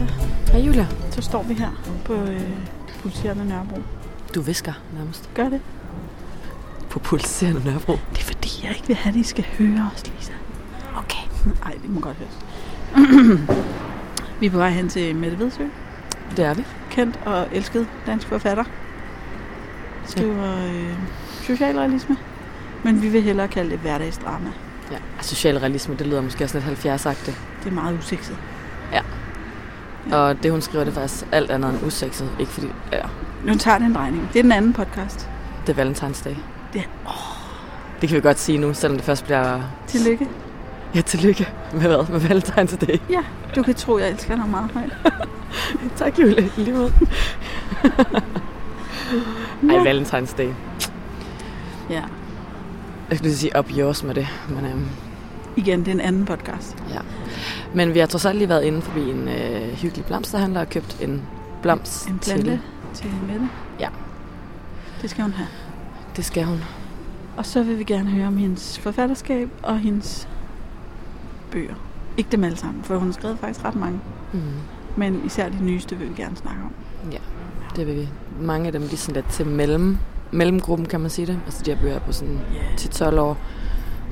Lisa. Hej Julia. Så står vi her på øh, Pulserende Nørrebro. Du visker nærmest. Gør det? På pulserende Nørrebro. Det er fordi, jeg ikke vil have, at I skal høre os, Lisa. Okay. Nej, det må godt høres. vi er på vej hen til Mette Vedsø. Det er vi. Kendt og elsket dansk forfatter. Skriver øh, socialrealisme. Men vi vil hellere kalde det hverdagsdrama. Ja. Socialrealisme, det lyder måske også lidt 70-agtigt. Det er meget usekset. Og det hun skriver, det er faktisk alt andet end usekset. Ikke fordi, ja, Nu tager det en drejning. Det er den anden podcast. det er Valentinsdag. Det Det kan vi godt sige nu, selvom det først bliver... Tillykke. Ja, tillykke med hvad? Med Valentinsdag. Ja, du kan tro, jeg elsker dig meget højt. tak, Julie. Lige måde. Ej, Valentinsdag. Ja. Jeg skulle sige up yours med det. Men, øhm, Igen, det er en anden podcast. ja. men vi har trods alt lige været inde forbi en øh, hyggelig blomsterhandler og købt en blomst En til. plante til Mette. Ja. Det skal hun have. Det skal hun. Og så vil vi gerne høre om hendes forfatterskab og hendes bøger. Ikke dem alle sammen, for hun har skrevet faktisk ret mange. Mm. Men især de nyeste vil vi gerne snakke om. Ja, det vil vi. Mange af dem de er sådan lidt til mellem, mellemgruppen, kan man sige det. Altså de her bøger på sådan Yeah. 10-12 år.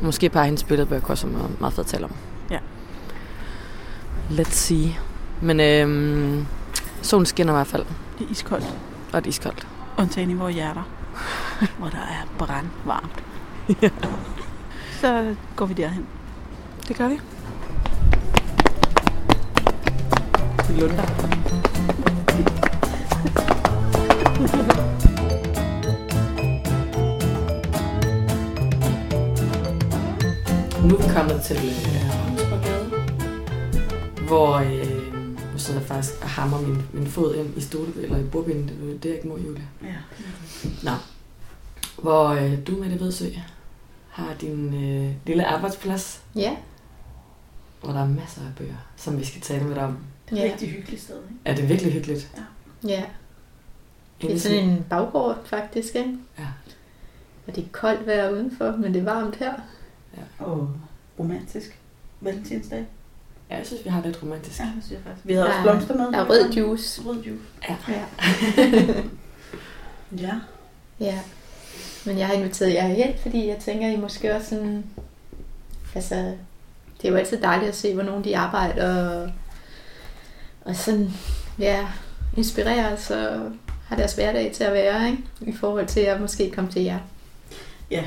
Måske par hendes billedbøger også være meget, meget fedt at tale om. Ja. Let's see. Men øhm, solen skinner i hvert fald, Det er iskoldt. og det er iskoldt. Undtagen i vores hjerter. hvor der er brandvarmt. Ja. Så går vi derhen. Det gør vi. Vi lunder. Kommet til øh, Ravnsborgade, hvor øh, nu sidder jeg faktisk og hammer min, min fod ind i stolet, eller i bordbinden, det, er- det er ikke må, Julia. Ja. Nå. Hvor øh, du, Mette Vedsø, har din øh, lille arbejdsplads, Ja, hvor der er masser af bøger, som vi skal tale med dig om. Det er et Ja. rigtig hyggeligt sted, ikke? Er det virkelig hyggeligt? ja. Det er sådan en baggård, faktisk, ikke? Ja. Og det er koldt vejr udenfor, men det er varmt her. Og romantisk. Valentinsdag. Ja, jeg synes, vi har det lidt romantisk. Ja, det synes jeg faktisk. Vi havde også blomster med. Der er rød juice. Rød juice. Ja. Ja. Ja. ja. Men jeg har inviteret jer hjem, fordi jeg tænker, I måske også sådan... Altså, det er jo altid dejligt at se, hvor nogen de arbejder og, og sådan, ja, inspirerer os og har deres hverdag til at være, ikke? I forhold til at måske komme til jer. Ja.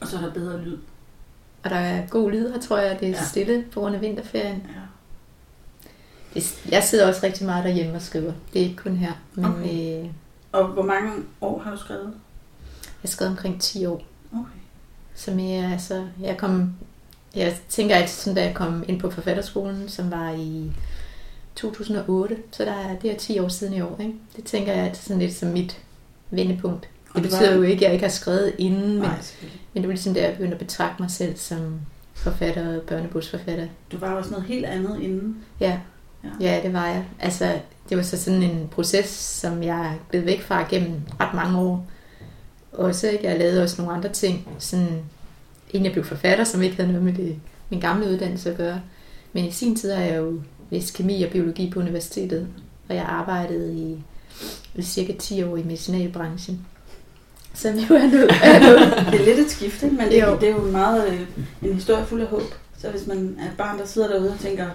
Og så er der bedre lyd. Og der er god lyd her, tror jeg. Det er Ja. stille på grund af vinterferien. Ja. Det, jeg sidder også rigtig meget derhjemme og skriver. Det er ikke kun her. Men Okay. øh, Og hvor mange år har du skrevet? jeg har skrevet omkring 10 år. Okay. Som jeg, altså, jeg kom... Jeg tænker altid sådan, da jeg kom ind på forfatterskolen, som var i 2008, så der er, det er 10 år siden i år, ikke? Det tænker jeg altid sådan lidt som mit vendepunkt. Og Det betyder jo ikke, at jeg ikke har skrevet inden, men, Nej, men det var ligesom der, jeg begyndte at betragte mig selv som forfatter og børnebogsforfatter. Du var også noget helt andet inden. Ja. Ja. ja, det var jeg. Altså, det var så sådan en proces, som jeg er blevet væk fra gennem ret mange år. Også, ikke? Jeg lavede også nogle andre ting, sådan, inden jeg blev forfatter, som ikke havde noget med det, min gamle uddannelse at gøre. Men i sin tid har jeg jo læst kemi og biologi på universitetet, og jeg arbejdede i, i cirka 10 år i medicinalbranchen. Som jo er noget Det er lidt et skift, ikke? men det, Jo. det er jo meget øh, en historie fuld af håb. Så hvis man er et barn, der sidder derude og tænker,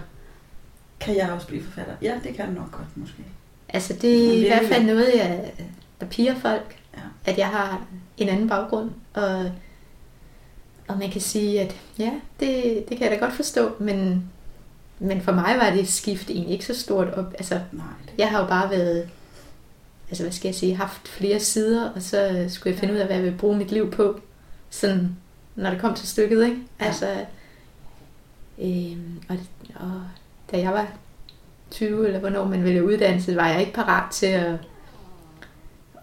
kan jeg også blive forfatter? Ja, det kan du nok godt måske. Altså det er i er hvert fald noget, jeg, der piger folk. Ja. At jeg har en anden baggrund. Og, og man kan sige, at ja, det, det kan jeg da godt forstå. Men, men for mig var det skift egentlig ikke så stort op. Altså, Nej, det, jeg har jo bare været, altså hvad skal jeg sige, haft flere sider. Og så skulle jeg finde ud af, hvad jeg vil bruge mit liv på. Sådan, når det kom til stykket, ikke? Ja. Altså, øhm, og, og da jeg var 20, eller hvornår man vælger uddannelse, var jeg ikke parat til at,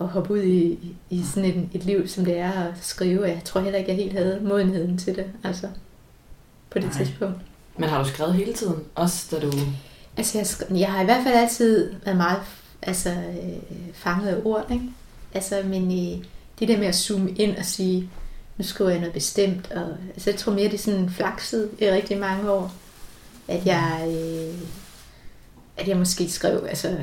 at hoppe ud i, i- sådan et, et liv, som det er at skrive. Jeg tror heller ikke, jeg helt havde modenheden til det, altså på det Nej. tidspunkt. Men har du skrevet hele tiden? Også da du... Altså, jeg, jeg har i hvert fald altid været meget altså, øh, fanget af ord, ikke? Altså, men øh, det der med at zoome ind og sige, nu skriver jeg noget bestemt, og altså, jeg tror mere, det er sådan flakset i rigtig mange år, at jeg, øh, at jeg måske skrev, altså,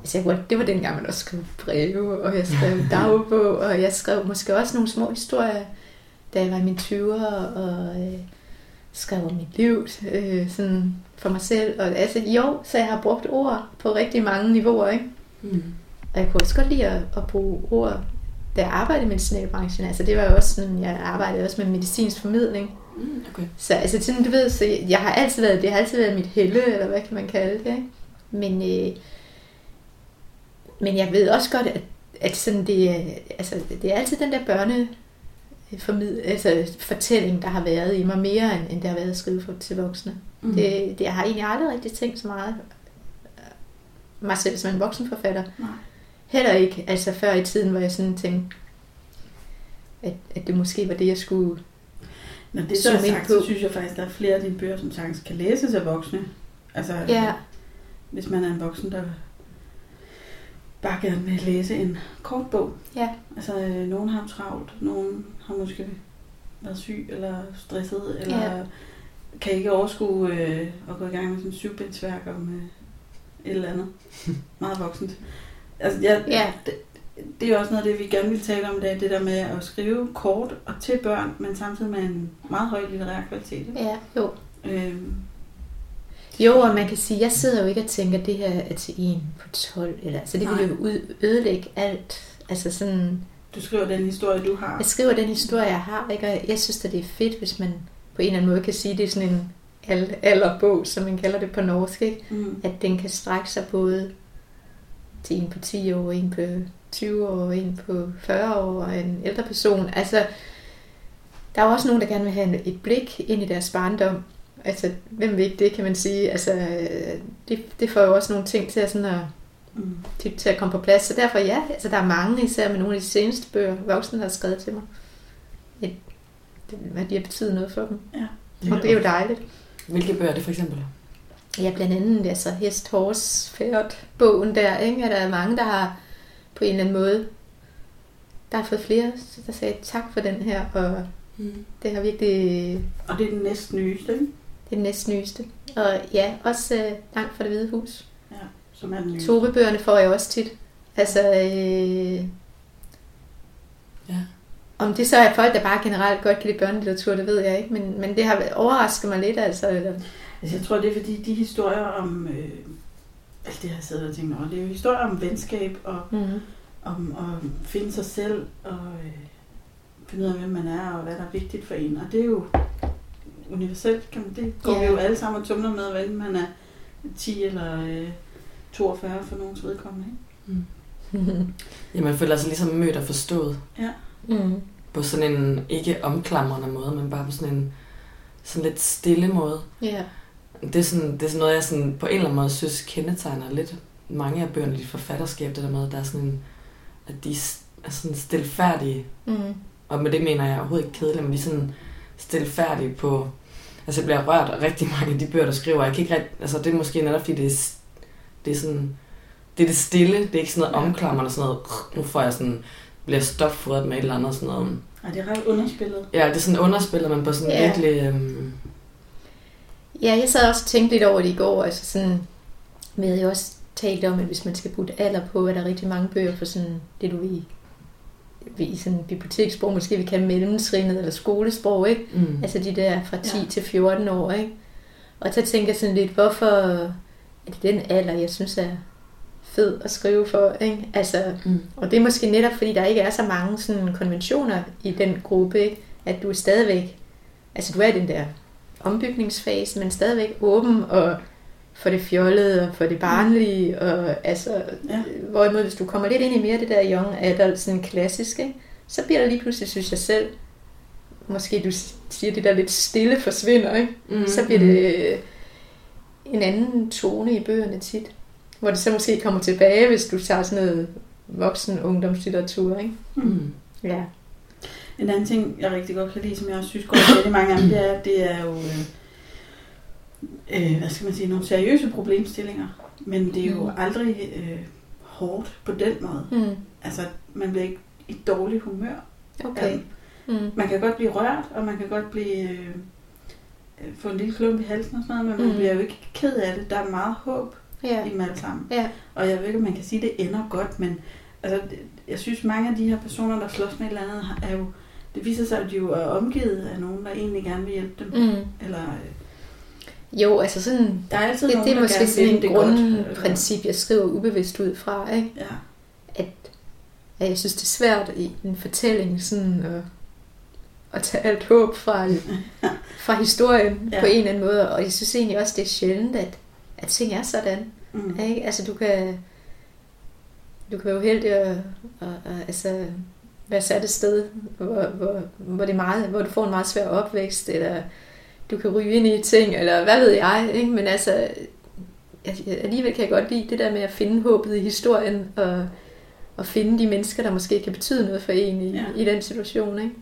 altså jeg, det var dengang, man også skrev breve, og jeg skrev dagbog, og jeg skrev måske også nogle små historier, da jeg var i mine 20'er, og øh, skrev om mit liv øh, sådan for mig selv. Og, altså jo, så jeg har brugt ord på rigtig mange niveauer, ikke? Mm. Og jeg kunne også godt lide at, at bruge ord, da jeg arbejdede i medicinalbranchen. Altså det var jo også sådan, jeg arbejdede også med medicinsk formidling. Mm, okay. Så altså sådan, du ved, så jeg har altid været, det har altid været mit helle, eller hvad kan man kalde det, ikke? Men, øh, men jeg ved også godt, at, at sådan det, er- altså, det er altid den der børne formid, altså fortælling, der har været i mig mere, end, end det har været at skrive for, til voksne. Mm. Det, det jeg har egentlig aldrig rigtig tænkt så meget øh, mig selv som en voksenforfatter. Nej. Heller ikke, altså før i tiden, hvor jeg sådan tænkte, at, at det måske var det, jeg skulle... Når det så er sagt, på. så synes jeg faktisk, der er flere af dine bøger, som sagtens kan læses af voksne. Altså, Ja, hvis man er en voksen, der bare gerne vil læse en kort bog. ja, Altså, øh, nogen har travlt, nogen har måske været syg eller stresset, eller Ja. kan ikke overskue øh, at gå i gang med sådan en syvbindsværk om øh, et eller andet. Meget voksent. Altså, jeg, ja, det, det er også noget af det, vi gerne vil tale om i dag, det der med at skrive kort og til børn, men samtidig med en meget høj litterær kvalitet. ikke? ja, jo. Øhm, Jo, og man kan sige, jeg sidder jo ikke og tænker, at det her er til en på 12, eller, så det vil jo ud, ødelægge alt. Altså sådan, du skriver den historie, du har. jeg skriver den historie, jeg har, ikke? og jeg synes at det er fedt, hvis man på en eller anden måde kan sige, at det er sådan en al- alderbog, som man kalder det på norsk, ikke? Mm. at den kan strække sig både til en på 10 år, en på 20 år, en på 40 år og en ældre person. Altså, der er jo også nogen, der gerne vil have et blik ind i deres barndom. Altså, hvem ikke det, kan man sige. Altså, det, det får jo også nogle ting til at, sådan at, Mm. til, til at komme på plads. Så derfor ja, altså, der er mange, især med nogle af de seneste bøger, voksne har skrevet til mig. Et, det, hvad de har betydet noget for dem. Ja. Og det er jo dejligt. Hvilke bøger er det for eksempel? Ja, blandt andet altså hest, horse, fært, bogen der, ikke? Er der er mange, der har på en eller anden måde, der har fået flere, der sagde tak for den her, og Mm. det har virkelig, Og det er den næst nyeste, ikke? Det er den næst nyeste. Og ja, også øh, langt fra det hvide hus. Ja, som er den nyeste. Tove-bøgerne får jeg også tit. Altså, øh, Ja. om det så er folk, der bare generelt godt kan lide børnelitteratur, det ved jeg ikke, men, men det har overrasket mig lidt, altså. Eller, Altså, jeg tror, det er fordi, de historier om... Øh, alt det, jeg har siddet og tænkt over, det er jo historier om venskab og mm, om at finde sig selv og øh, finde ud af, hvem man er og hvad der er vigtigt for en. Og det er jo universelt, kan man det går Ja. vi jo alle sammen og tumler med, hvad man er 10 eller øh, 42 for nogens vedkommende. Ikke? Mm. Jamen, jeg føler sig ligesom mødt og forstået. mm, På sådan en ikke omklamrende måde, men bare på sådan en sådan lidt stille måde. ja, Det er, sådan, det er sådan noget, jeg sådan på en eller anden måde synes kendetegner lidt mange af bøgerne i dit forfatterskab, det der med, at der er sådan en, at de er sådan stilfærdige, mm, og med det mener jeg overhovedet ikke kedeligt, men de er sådan stilfærdige på, altså jeg bliver rørt af rigtig mange af de bøger, der skriver, jeg kan ikke rigtig, altså det er måske netop fordi det er, det er sådan, det er det stille, det er ikke sådan noget omklamrende, sådan noget, nu får jeg sådan, bliver stopfodret med et eller andet sådan noget, Ej, det er ret underspillet. ja, det er sådan underspillet, men på sådan Ja. virkelig, øhm, Ja, jeg sad også og tænkte lidt over det i går, altså sådan, vi havde jo også talt om, at hvis man skal putte alder på, er der rigtig mange bøger for sådan, det du i, i sådan bibliotekssprog måske vi kalde mellemtrinnet eller skolesprog, ikke? mm, Altså de der fra 10 Ja. ja. til 14 år, ikke? Og så tænker jeg sådan lidt, hvorfor er det den alder, jeg synes er fed at skrive for, ikke? Altså, mm, og det er måske netop, fordi der ikke er så mange sådan konventioner i den gruppe, ikke? at du er stadigvæk, altså du er i den der ombygningsfase, men stadigvæk åben og for det fjollede og for det barnlige, og altså, Ja. hvorimod hvis du kommer lidt ind i mere det der young adult, sådan klassiske, så bliver der lige pludselig, synes jeg selv, måske du siger, det der lidt stille forsvinder, ikke? mm, så bliver det øh, en anden tone i bøgerne tit. Hvor det så måske kommer tilbage, hvis du tager sådan noget voksen ungdomslitteratur, ikke? mm, Ja. En anden ting, jeg rigtig godt kan lide, som jeg også synes går rigtig mange af dem, det er, det er jo, øh, øh, hvad skal man sige, nogle seriøse problemstillinger. Men det er jo Mm. aldrig øh, hårdt på den måde. Mm. Altså, man bliver ikke i dårlig humør. Okay. Um, Mm. man kan godt blive rørt, og man kan godt blive øh, øh, få en lille klump i halsen og sådan noget, men man Mm. bliver jo ikke ked af det. Der er meget håb. Ja. i dem alle sammen. Ja. Og jeg ved ikke, om man kan sige, at det ender godt, men altså, jeg synes, mange af de her personer, der slås med et eller andet, er jo, det viser sig, at de jo er omgivet af nogen, der egentlig gerne vil hjælpe dem. Mm. Eller øh, Jo, altså sådan, der er altid det, nogen, det er måske sådan godt. grundprincip, jeg skriver ubevidst ud fra, ikke? Ja. At, at jeg synes, det er svært i en fortælling sådan at, at tage alt håb fra, fra historien Ja. på en eller anden måde. Og jeg synes egentlig også, det er sjældent, at, at ting er sådan. Mm. Ikke? Altså, du kan, du kan være uheldig at, at, at altså, være sat et sted, hvor, hvor, hvor, det er meget, hvor du får en meget svær opvækst, eller du kan ryge ind i ting, eller hvad ved jeg. Ikke? Men altså, alligevel kan jeg godt lide det der med at finde håbet i historien, og, og finde de mennesker, der måske kan betyde noget for en i, Ja. i den situation. Ikke?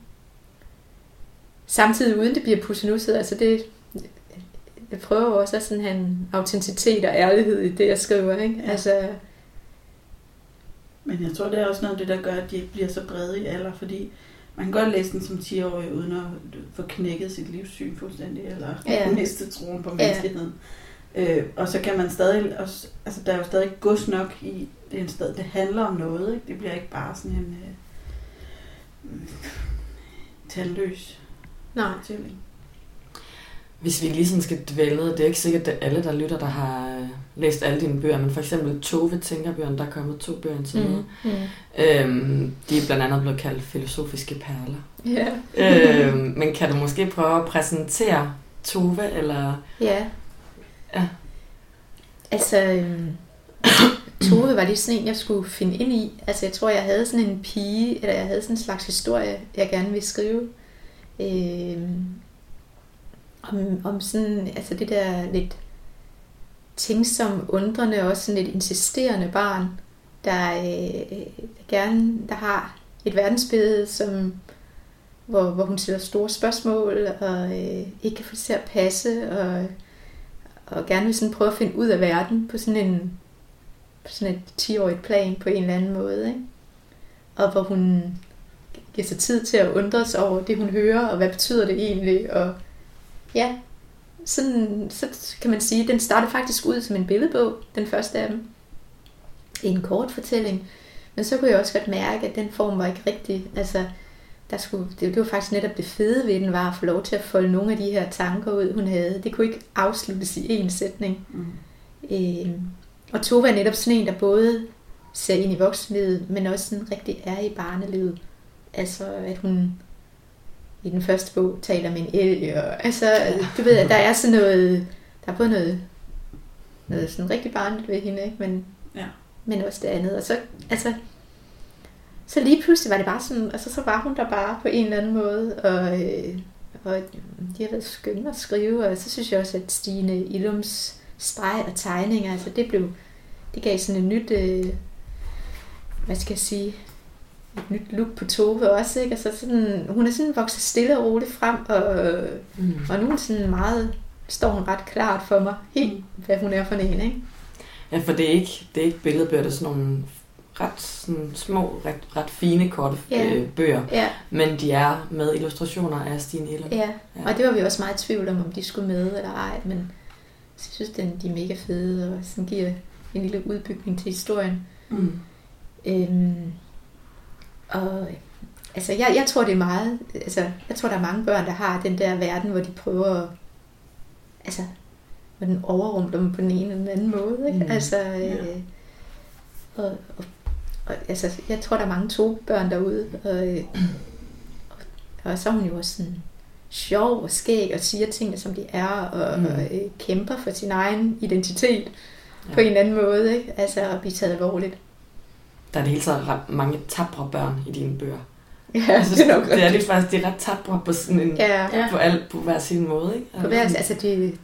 Samtidig uden det bliver pussenusset, altså det, jeg prøver også at sådan have en autenticitet og ærlighed i det, jeg skriver. Ikke? Ja. Altså, Men jeg tror, det er også noget af det, der gør, at de ikke bliver så brede i alder, fordi man kan godt læse den som 10-årig, uden at få knækket sit livssyn fuldstændig, eller ja. Miste troen på menneskeheden. Ja. Øh, og så kan man stadig, også, altså der er jo stadig gods nok i, det, er en sted, det handler om noget, ikke? det bliver ikke bare sådan en øh, mm, tandløs nej. fortælling. Hvis vi lige sådan skal dvæle det er ikke sikkert, at alle, der lytter, der har læst alle dine bøger, men for eksempel Tove Tænkerbjørn, der er kommet to bøger indtil videre. Mm. Mm. Øhm, de er blandt andet blevet kaldt filosofiske perler. Ja. øhm, men kan du måske prøve at præsentere Tove, eller... Ja. Ja. Altså, øhm, Tove var lige sådan en, jeg skulle finde ind i. Altså, jeg tror, jeg havde sådan en pige, eller jeg havde sådan en slags historie, jeg gerne ville skrive. Øhm, om, om sådan, altså det der lidt tænksom, undrende, også sådan et insisterende barn, der, øh, der gerne, der har et verdensbillede, som, hvor, hvor hun stiller store spørgsmål, og øh, ikke kan få det til at passe, og, og gerne vil sådan prøve at finde ud af verden på sådan en på sådan et 10-årigt plan på en eller anden måde. Ikke? Og hvor hun giver sig tid til at undre sig over det, hun hører, og hvad betyder det egentlig, og ja, sådan, så kan man sige, den startede faktisk ud som en billedbog, den første af dem. En kort fortælling. Men så kunne jeg også godt mærke, at den form var ikke rigtig, altså, der skulle, det, det var faktisk netop det fede ved den, var at få lov til at folde nogle af de her tanker ud, hun havde. Det kunne ikke afsluttes i én sætning. Mm. Øh, og Tove er netop sådan en, der både ser ind i voksenlivet, men også sådan rigtig er i barnelivet. Altså, at hun i den første bog taler med en elg, og altså, du ved, at der er sådan noget, der er både noget, noget sådan rigtig barnligt ved hende, ikke? Men, Ja. men også det andet. Og så, altså, så lige pludselig var det bare sådan, altså så var hun der bare på en eller anden måde, og, øh, og de har været skønne at skrive, og så synes jeg også, at Stine Illums streg og tegninger, altså det blev, det gav sådan et nyt, øh, hvad skal jeg sige, et nyt look på Tove også, ikke? Altså sådan, hun er sådan vokset stille og roligt frem, og, Mm. og nu er sådan meget, står hun ret klart for mig, helt hvad hun er for en, ikke? Ja, for det er ikke, det er ikke billedbøger, det er sådan nogle ret sådan små, ret, ret fine, korte Ja. øh, bøger. Ja, Men de er med illustrationer af Stine Illum. ja. Ja. Og det var vi også meget i tvivl om, om de skulle med eller ej, men jeg synes, den, de er mega fede, og sådan giver en lille udbygning til historien. Mm. Øhm, og altså, jeg, jeg tror, det er meget, altså, jeg tror, der er mange børn, der har den der verden, hvor de prøver at, altså, hvor den overrumpler dem på den ene eller den anden måde, ikke? Mm. Altså, øh, og, og, og, altså, jeg tror, der er mange to børn derude, og, øh, og, og så er hun jo også sådan sjov og skæg og siger tingene, som de er, og, mm. og øh, kæmper for sin egen identitet Ja. på en eller anden måde, ikke? Altså at blive taget alvorligt. Der er det hele taget ret mange tabre børn i dine bøger. Ja, Jeg synes, det er nok det er det faktisk, de er ret tabre på sådan en, Ja, Ja. på, alt, på hver sin måde, ikke? på hver, altså det,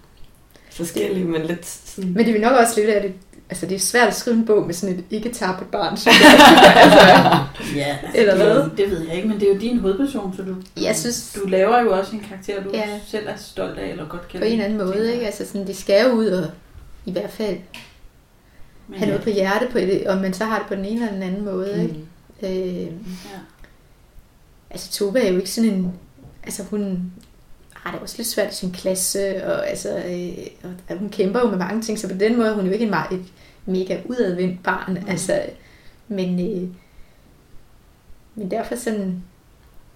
Forskellige, men lidt sådan... men det er nok også lidt af det, altså det er svært at skrive en bog med sådan et ikke tabt barn, synes jeg. altså, Ja, altså, Eller det, er hvad? jo- det ved jeg ikke, men det er jo din hovedperson, så du, Jeg synes- du laver jo også en karakter, du Ja. selv er stolt af, eller godt kan på en eller anden måde, ikke? Altså sådan, det skal jo ud og i hvert fald Men have ja. noget på hjerte, på det, og man så har det på den ene eller den anden måde, ikke? Mm. Øh, Ja. altså Tove er jo ikke sådan en, altså hun har det også lidt svært i sin klasse, og, altså, øh, og hun kæmper jo med mange ting, så på den måde er hun jo ikke en meget, et mega udadvendt barn, mm. altså, men, øh, men derfor sådan,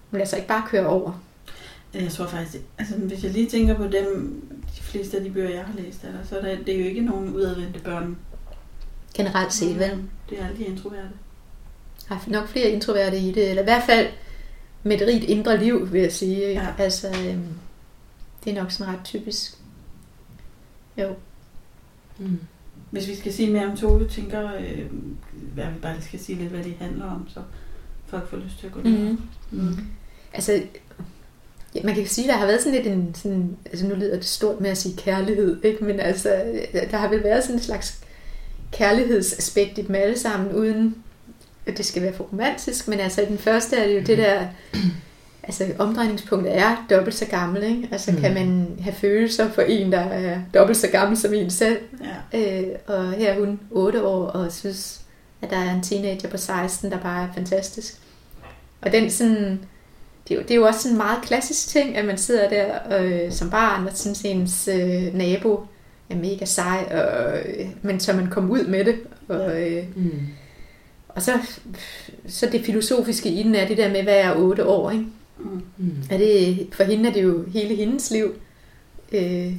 hun lader sig ikke bare køre over. Jeg tror faktisk, altså hvis jeg lige tænker på dem, de fleste af de bøger, jeg har læst dig, så er det, det er jo ikke nogen udadvendte børn. Generelt set, vel? Det er alle de introverte. Jeg har nok flere introverte i det, eller i hvert fald med et rigt indre liv, vil jeg sige. Ja. Altså, øhm, det er nok sådan ret typisk. Jo. Mm. Hvis vi skal sige mere om Tove, tænker øh, hvad vi bare skal sige lidt, hvad de handler om, så folk får lyst til at gå ned. Mm. Mm. Altså, ja, man kan sige, at der har været sådan lidt en, sådan, altså nu lyder det stort med at sige kærlighed, ikke? men altså, der har vel været sådan en slags kærlighedsaspekt i dem alle sammen, uden at det skal være for romantisk, men altså i den første er det jo det der, altså omdrejningspunktet er dobbelt så gammel, ikke? Altså Mm. kan man have følelser for en, der er dobbelt så gammel som en selv, Ja. øh, og her er hun 8 år, og synes, at der er en teenager på 16, der bare er fantastisk. Og den sådan, det er, jo, det er jo også en meget klassisk ting, at man sidder der øh, som barn, og synes ens øh, nabo er mega sej, og, øh, men så man kommer ud med det. Og, øh, Mm. og så, så det filosofiske i den er det der med, hvad er 8 år, ikke? Mm. Er det, for hende er det jo hele hendes liv øh,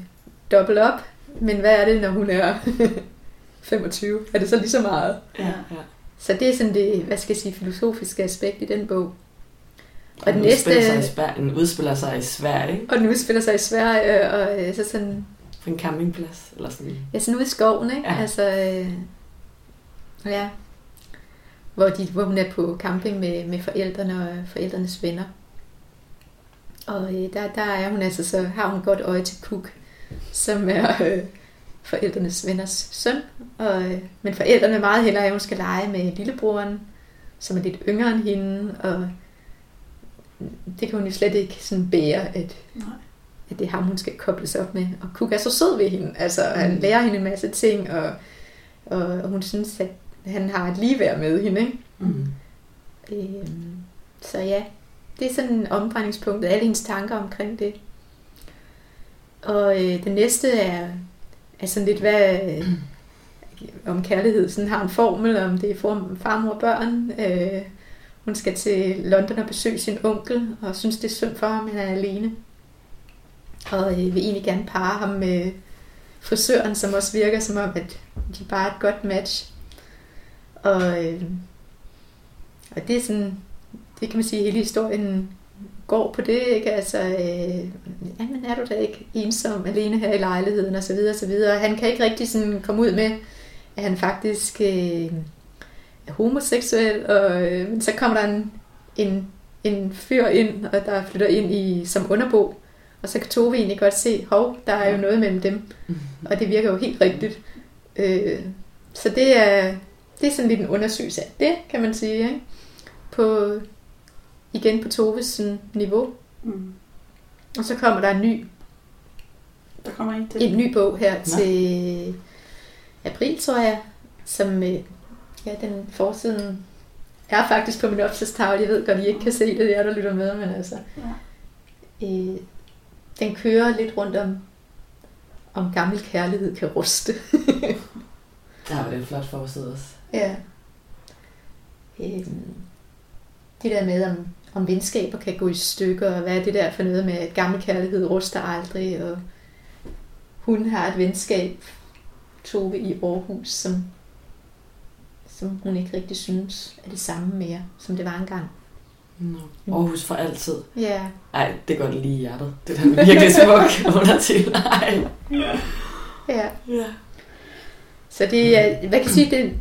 dobbelt op, men hvad er det, når hun er 25? Er det så lige så meget? Ja, ja. Så det er sådan det, hvad skal jeg sige, filosofiske aspekt i den bog. Og Og den den, udspiller næste- sig i Sverige, den udspiller sig i Sverige, ikke? Og den udspiller sig i Sverige, og øh, så sådan, På en campingplads, eller sådan. ja, sådan ude i skoven, ikke? Ja. Altså, øh, ja, hvor, de, hvor hun er på camping med, med forældrene og forældrenes venner. Og øh, der, der er hun altså, så har hun godt øje til Cook, som er øh, forældrenes venners søn. Og, øh, men forældrene er meget hellere, at hun skal lege med lillebroren, som er lidt yngre end hende, og det kan hun jo slet ikke sådan bære, at, Nej. At det er ham, hun skal kobles op med. Og Cook er så sød ved hende. Altså, han Mm. lærer hende en masse ting, og, og, og hun synes, at han har et ligeværd med hende. Ikke? Mm. Øhm, så ja, det er sådan en omdrejningspunkt, alle hendes tanker omkring det. Og øh, det næste er, er sådan lidt, hvad øh, om kærlighed sådan har en formel, om det er for far, mor og børn. Øh, hun skal til London og besøge sin onkel, og synes, det er synd for ham, at han er alene. Og øh, vil egentlig gerne parre ham med frisøren, som også virker som om, at de bare er et godt match. Og, øh, og det er sådan, det kan man sige, hele historien går på det, ikke? Altså, øh, jamen er du da ikke ensom alene her i lejligheden, og så videre, og så videre. Han kan ikke rigtig sådan komme ud med, at han faktisk øh, er homoseksuel, og øh, men så kommer der en, en, en fyr ind, og der flytter ind i som underbo, og så kan Tove egentlig godt se, hov, der er jo noget mellem dem, og det virker jo helt rigtigt. Øh, så det er, det er sådan lidt en undersøgelse af det, kan man sige, ikke? På, igen på Toves sådan, niveau. Mm. Og så kommer der en ny, Der kommer en til. en ny bog her Nå. til april, tror jeg, som øh, ja, den forsiden er faktisk på min opslagstavle. Jeg ved godt, I ikke kan se det, det er der lytter med, men altså, Ja. øh, den kører lidt rundt om, om gammel kærlighed kan ruste. Der var det en flot forside også. Ja. Øhm, det der med, om, om venskaber kan gå i stykker, og hvad er det der for noget med, at gammel kærlighed ruster aldrig, og hun har et venskab, Tove i Aarhus, som, som hun ikke rigtig synes er det samme mere, som det var engang. No. Aarhus for altid. Ja, Ej, det går lige i hjertet. Det er da virkelig smuk undertil. Ej. ja. Ja. Så det er, hvad kan jeg sige, det,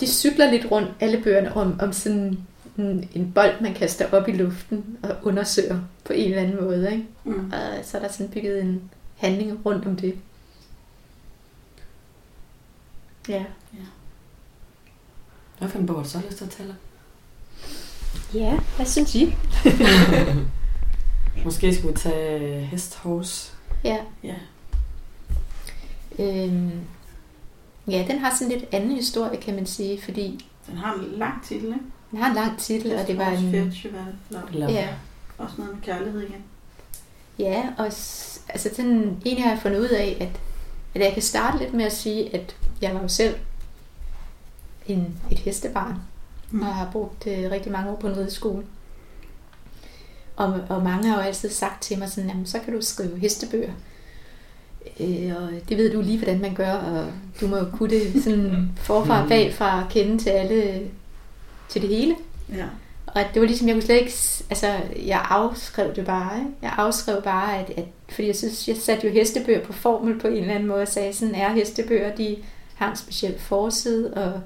de cykler lidt rundt, alle bøgerne, om, om sådan en, en bold, man kaster op i luften og undersøger på en eller anden måde. Ikke? Mm. Og så er der sådan bygget en handling rundt om det. Ja. Hvad for en bog har du så lyst til at tale om? Ja, hvad synes I? Måske skulle vi tage Hest Horse. Ja. Ja. Øhm, ja, den har sådan lidt anden historie, kan man sige, fordi Den har en lang titel, ikke? den har en lang titel, og det var en... Eller, Ja, Også noget med kærlighed igen. Ja, og altså sådan, egentlig har jeg fundet ud af, at, at jeg kan starte lidt med at sige, at jeg var jo selv en, et hestebarn, Mm. og har brugt øh, rigtig mange år på en rideskole. Og, og mange har jo altid sagt til mig sådan, jamen så kan du skrive hestebøger. Øh, og det ved du lige, hvordan man gør, og du må jo kunne det sådan forfra og bagfra kende til alle, til det hele. Ja. Og det var ligesom, jeg kunne slet ikke, altså jeg afskrev det bare, ikke? Jeg afskrev bare, at, at fordi jeg synes, jeg satte jo hestebøger på formel på en eller anden måde, og sagde, sådan er hestebøger, de har en speciel forside, og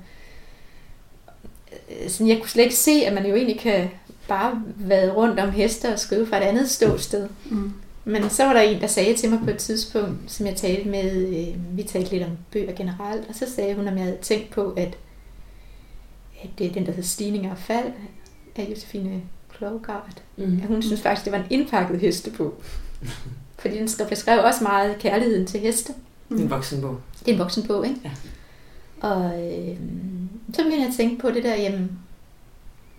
sådan, jeg kunne slet ikke se, at man jo egentlig kan bare vade rundt om heste og skrive fra et andet ståsted. Mm. Men så var der en, der sagde til mig på et tidspunkt, som jeg talte med, øh, vi talte lidt om bøger generelt, og så sagde hun, om jeg havde tænkt på, at, at det er den, der hedder Stigning og Fald af Josefine Klogart. Mm. Hun synes faktisk, det var en indpakket hestebog. Fordi den skrev, beskrev også meget kærligheden til heste. Det er en voksenbog. Det er en voksen bog, ikke? Ja. Og øh, så begyndte jeg at tænke på det der, jamen,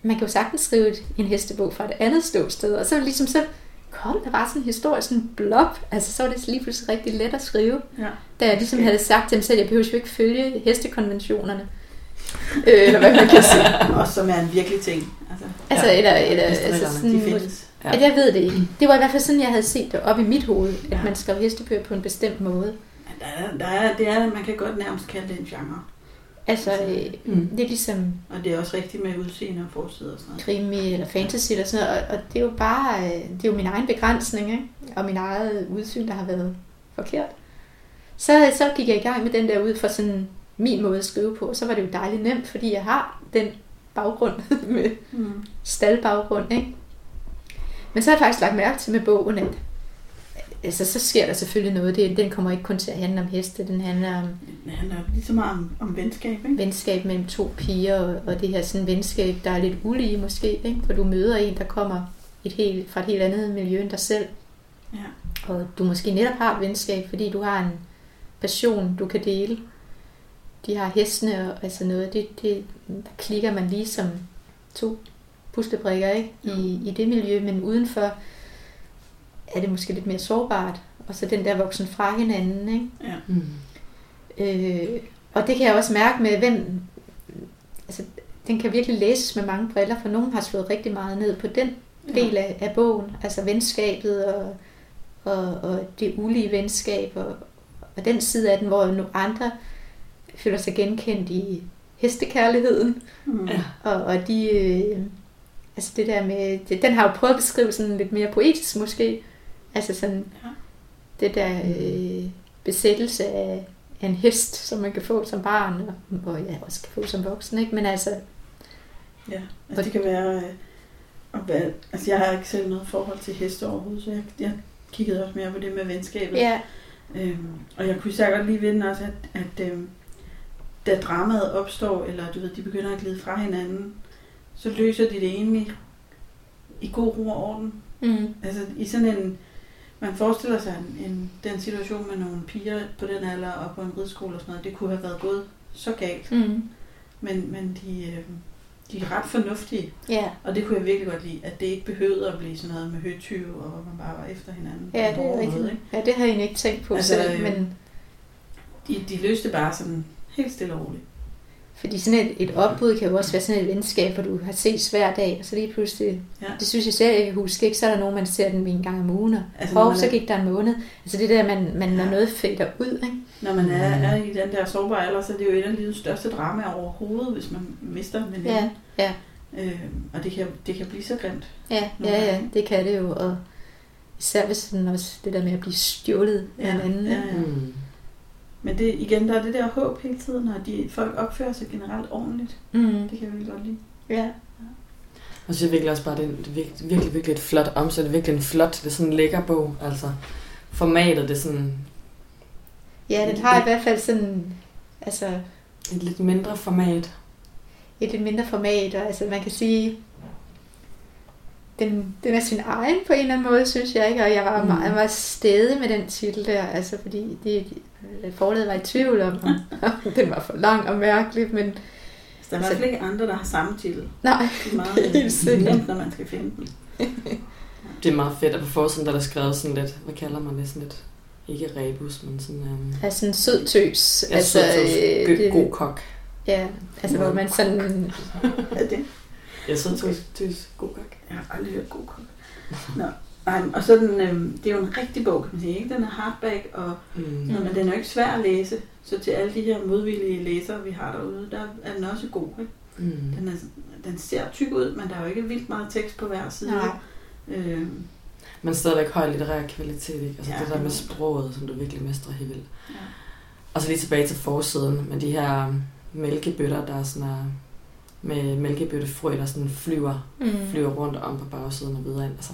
man kan jo sagtens skrive et- en hestebog fra et andet ståsted, og så ligesom så kom der bare sådan en historie, sådan en blob, altså så var det lige pludselig rigtig let at skrive, Ja. da jeg ligesom havde sagt til dem selv, jeg behøver jo ikke følge hestekonventionerne, øh, eller hvad man kan sige. Også som er en virkelig ting. Altså, Altså, Ja. eller, eller altså sådan, de findes. Ja. at jeg ved det ikke. Det var i hvert fald sådan, jeg havde set det op i mit hoved, at Ja. man skrev hestebøger på en bestemt måde. Der er, der er, det er, man kan godt nærmest kalde det en genre. Altså, øh, Mm. det er ligesom Og det er også rigtigt med udseende og forside og sådan noget. krimi eller fantasy eller sådan noget, og, og det er jo bare, øh, det er jo min egen begrænsning, ikke? og min eget udsyn, der har været forkert. Så, så gik jeg i gang med den der ud fra sådan min måde at skrive på, så var det jo dejligt nemt, fordi jeg har den baggrund med Mm. staldbaggrund, ikke? Men så har jeg faktisk lagt mærke til med bogen, at altså, så sker der selvfølgelig noget. Det, den kommer ikke kun til at handle om heste, den handler om Det handler lige så meget om, om venskab, ikke? venskab mellem to piger, og, og det her sådan venskab, der er lidt ulige måske, ikke? for du møder en, der kommer et helt, fra et helt andet miljø end dig selv, Ja. og du måske netop har et venskab, fordi du har en passion, du kan dele. De har hestene og altså noget, det, det, der klikker man lige som to puslebrikker ikke? I, i det miljø, men udenfor er det måske lidt mere sårbart, og så den der voksen fra hinanden, ikke? Ja. Mm. Øh, og det kan jeg også mærke med, hvem... Altså, den kan virkelig læses med mange briller, for nogen har slået rigtig meget ned på den del af, af bogen. Altså venskabet og, og, og det ulige venskab, og, og den side af den, hvor nogle andre føler sig genkendt i hestekærligheden. Mm. Ja. Og, og de... Øh, altså det der med... Den har jo prøvet at beskrive sådan lidt mere poetisk måske. Altså sådan... Ja. Det der øh, besættelse af, af en hest, som man kan få som barn, og, og ja, også kan få som voksen, ikke? Men altså... Ja, altså det kan være... øh, at være altså jeg har ikke selv noget forhold til heste overhovedet, så jeg, jeg kiggede også mere på det med venskabet. Ja, Øhm, og jeg kunne især godt lige vinde også, at, at øhm, da dramaet opstår, eller du ved, de begynder at glide fra hinanden, så løser de det egentlig i god ro og orden. mm, Altså i sådan en, man forestiller sig en, en, den situation med nogle piger på den alder og på en ridskole og sådan noget, det kunne have været gået så galt. mm, Men, men de, øh, de er ret fornuftige, ja, og det kunne jeg virkelig godt lide, at det ikke behøvede at blive sådan noget med høtyve, og hvor man bare var efter hinanden. ja, det er rigtigt. ikke? Ja, det har jeg egentlig ikke tænkt på Altså, altså, selv, øh, men De, de løste bare sådan helt stille og roligt. Fordi sådan et, et opbud kan jo også være sådan et venskab, hvor du har ses hver dag, og så lige pludselig, Ja. det synes jeg selv, jeg kan huske, ikke? så er der nogen, man ser den en gang om ugen, og Altså, når hov, så gik der en måned. Altså det der, man, man når Ja. noget fader ud, ikke? Når man er, Mm. er i den der sårbare alder, så er det jo et af livets største dramaer overhovedet, hvis man mister en veninde. Ja, ja. Øh, og det kan, det kan blive så grimt. Ja, ja, ja, det kan det jo, og især hvis sådan også det der med at blive stjålet af Ja, en anden. ja, ja. Mm. Men det, igen, der er det der håb hele tiden, og de, folk opfører sig generelt ordentligt. Mm. Det kan jeg virkelig godt lide. Ja. Og så er det virkelig også bare, det er, virkelig, virkelig, virkelig et flot omsæt. Det er virkelig en flot, det er sådan en lækker bog. Altså, formatet, det er sådan ja, den har i hvert fald sådan, altså et lidt mindre format. et lidt mindre format, og altså man kan sige, den, den er sin egen på en eller anden måde, synes jeg ikke, og jeg var Mm. meget, meget stedig med den titel der, altså fordi det, forladet var i tvivl om, om den var for lang og mærkelig, men Så der er i hvert fald ikke andre, der har samme titel. nej, Det er meget Helt øh, sikkert. nemt, når man skal finde den. det er meget fedt, at på forsiden der er der skrevet sådan lidt, hvad kalder man det, sådan lidt, ikke rebus, men sådan... Um, Altså en sød tøs. ja, altså, sød, sød, øh, det, god kok. Ja, altså hvor man sådan... Det. Ja, sød tøs, kok. Jeg har aldrig hørt god kok. Nå. Nej, og så den, øh, det er jo en rigtig bog, kan man sige. Ikke? Den er hardback, og, Mm. mm. men den er jo ikke svær at læse. Så til alle de her modvillige læsere, vi har derude, der er den også god. Ikke? Mm. Den, er, den ser tyk ud, men der er jo ikke vildt meget tekst på hver side. Nej. Øh, Men stadigvæk høj litterær kvalitet, ikke? Altså Ja. ja. det der med sproget, som du virkelig mestrer helt vildt. ja. Og så lige tilbage til forsiden med de her mælkebøtter, der er sådan er, med mælkebøttefrø, der sådan flyver, Mm. flyver rundt om på bagsiden og videre ind. Altså,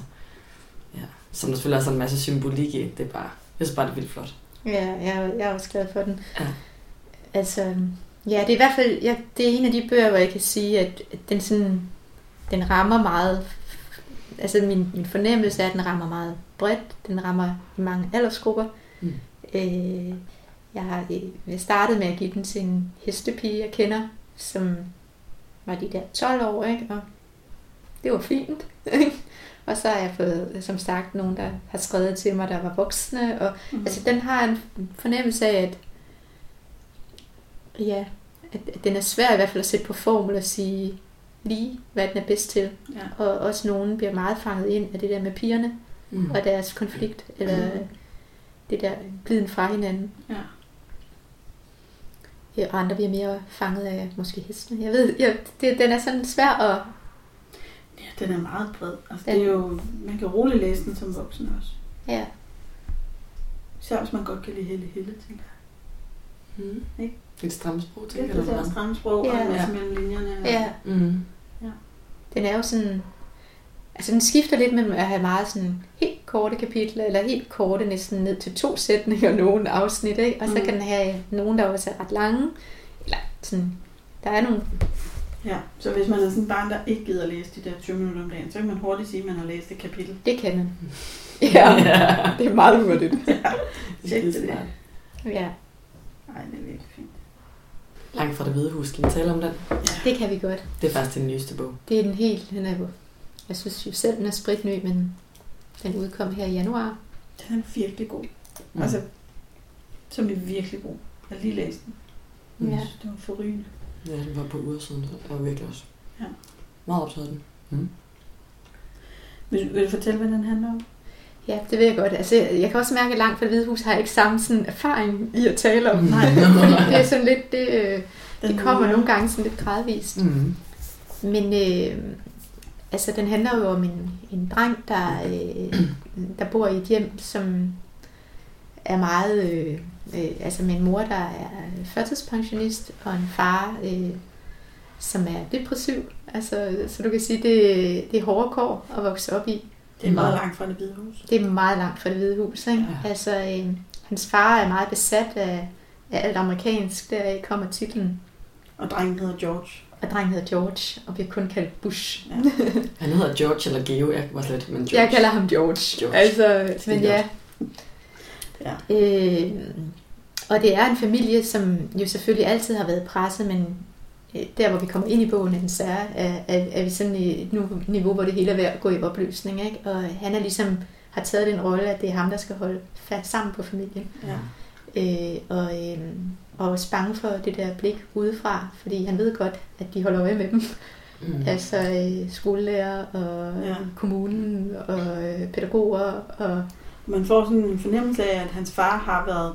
ja. Som der selvfølgelig er sådan en masse symbolik i. Det er bare, jeg synes bare, det er vildt flot. Ja, jeg, jeg er også glad for den. Ja. Altså, ja, det er i hvert fald, ja, det er en af de bøger, hvor jeg kan sige, at den sådan, den rammer meget, altså min, min fornemmelse er, at den rammer meget bredt, den rammer i mange aldersgrupper. Mm. Øh, jeg har jeg startede med at give den til en hestepige, jeg kender, som var de der 12 år, ikke? og det var fint. og så har jeg fået, som sagt, nogen, der har skrevet til mig, der var voksne, og Mm. Altså, den har en fornemmelse af, at, ja, at, at den er svær i hvert fald at sætte på formel og sige lige, hvad den er bedst til. ja. Og også nogen bliver meget fanget ind af det der med pigerne Mm. og deres konflikt, eller det der gliden fra hinanden. Ja. Ja, Og andre bliver mere fanget af måske hestene. Jeg ved, jeg, det, den er sådan svær at... ja, den er meget bred. Altså, Den- det er jo, man kan roligt læse den som voksen også. Ja, Især hvis man godt kan lide Helle Helle, tænker jeg. Mm. Ikke? Et stramt sprog, Det tænker er jeg. det der stramme sprog, og Ja. en masse Ja. mellem linjerne. og- ja. Mm. Den er jo sådan... Altså den skifter lidt mellem at have meget sådan helt korte kapitler, eller helt korte næsten ned til to sætninger, nogle afsnit, ikke? Og så Mm. kan den have nogen, der også er ret lange. Eller sådan, der er nogle... Ja, så hvis man er sådan et barn, der ikke gider læse de der 20 minutter om dagen, så kan man hurtigt sige, at man har læst et kapitel. Det kan man. Ja, det er meget hurtigt. Ja, tjek til det. Ja, Nej, det er virkelig fint. Langt fra det hvide hus, kan vi tale om den? det kan vi godt. Det er faktisk den nyeste bog. Det er den helt... Den er jo, jeg synes jo selv, den er spritny, men den udkom her i januar. Den er virkelig god. Mm. Altså, som er virkelig god. Jeg har lige læst den. Mm. Ja. Det var forrygende. Ja, den var på så jeg var virkelig også Ja. meget optaget den. Mm. Vil, vil du fortælle, hvad den handler om? Ja, det ved jeg godt. Altså, jeg kan også mærke, at langt fra det hvide hus har jeg ikke samme sådan, erfaring i at tale om. Nej. Det er sådan lidt... Det, øh, det kommer er- nogle gange sådan lidt gradvist. Mm. Men øh, altså, den handler jo om en, en dreng, der, øh, der bor i et hjem, som er meget... Øh, øh, altså med en mor, der er førtidspensionist, og en far, øh, som er depressiv. Altså, så du kan sige, det, det er hårde kår at vokse op i. Det er meget langt fra det hvide hus. Det er meget langt fra det hvide hus. Ikke? Ja. Altså, øh, hans far er meget besat af, af alt amerikansk. Der kommer titlen. Og drengen hedder George. Og drengen hedder George, og bliver kun kaldt Bush. Ja. Han hedder George eller Geo, jeg var slet, men George. Jeg kalder ham George. George. Altså, men ja. Ja. Øh, og det er en familie, som jo selvfølgelig altid har været presset, men øh, der, hvor vi kommer ind i bogen, er, den sær, er, er, er vi sådan i et nu- niveau, hvor det hele er ved at gå i opløsning. Ikke? Og han er ligesom har taget den rolle, at det er ham, der skal holde fast sammen på familien. Ja. Øh, og, øh, og også bange for det der blik udefra, fordi han ved godt, at de holder øje med dem. Mm. Altså øh, skolelærer og Ja. kommunen og øh, pædagoger. Og, Man får sådan en fornemmelse af, at hans far har været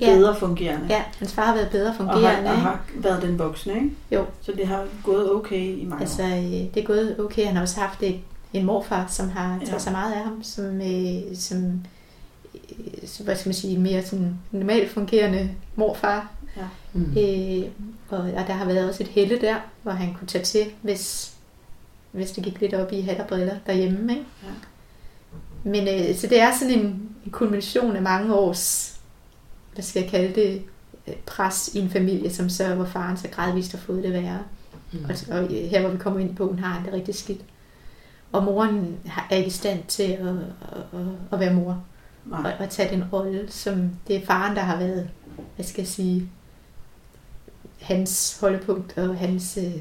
ja, bedre fungerende. ja, hans far har været bedre og, har, fungerende. og har været den voksne, ikke? Jo. Så det har gået okay i mange Altså, øh, det er gået okay. Han har også haft et, en morfar, som har taget Ja. sig meget af ham, som, øh, som hvad skal man sige, mere sådan normalt fungerende morfar. Mm. Øh, og, og der har været også et helle der, hvor han kunne tage til, hvis, hvis det gik lidt op i hat og briller derhjemme. Ikke? Ja. Men øh, så det er sådan en, en kulmination af mange års, hvad skal jeg kalde det, øh, pres i en familie, som så, hvor faren så gradvist har fået det værre. Mm. Og, og her, hvor vi kommer ind på, hun har han det rigtig skidt. Og moren har- er ikke i stand til at, at, at, at være mor Nej. og tage den rolle, som det er faren, der har været, hvad skal jeg sige, hans holdepunkt og hans, øh,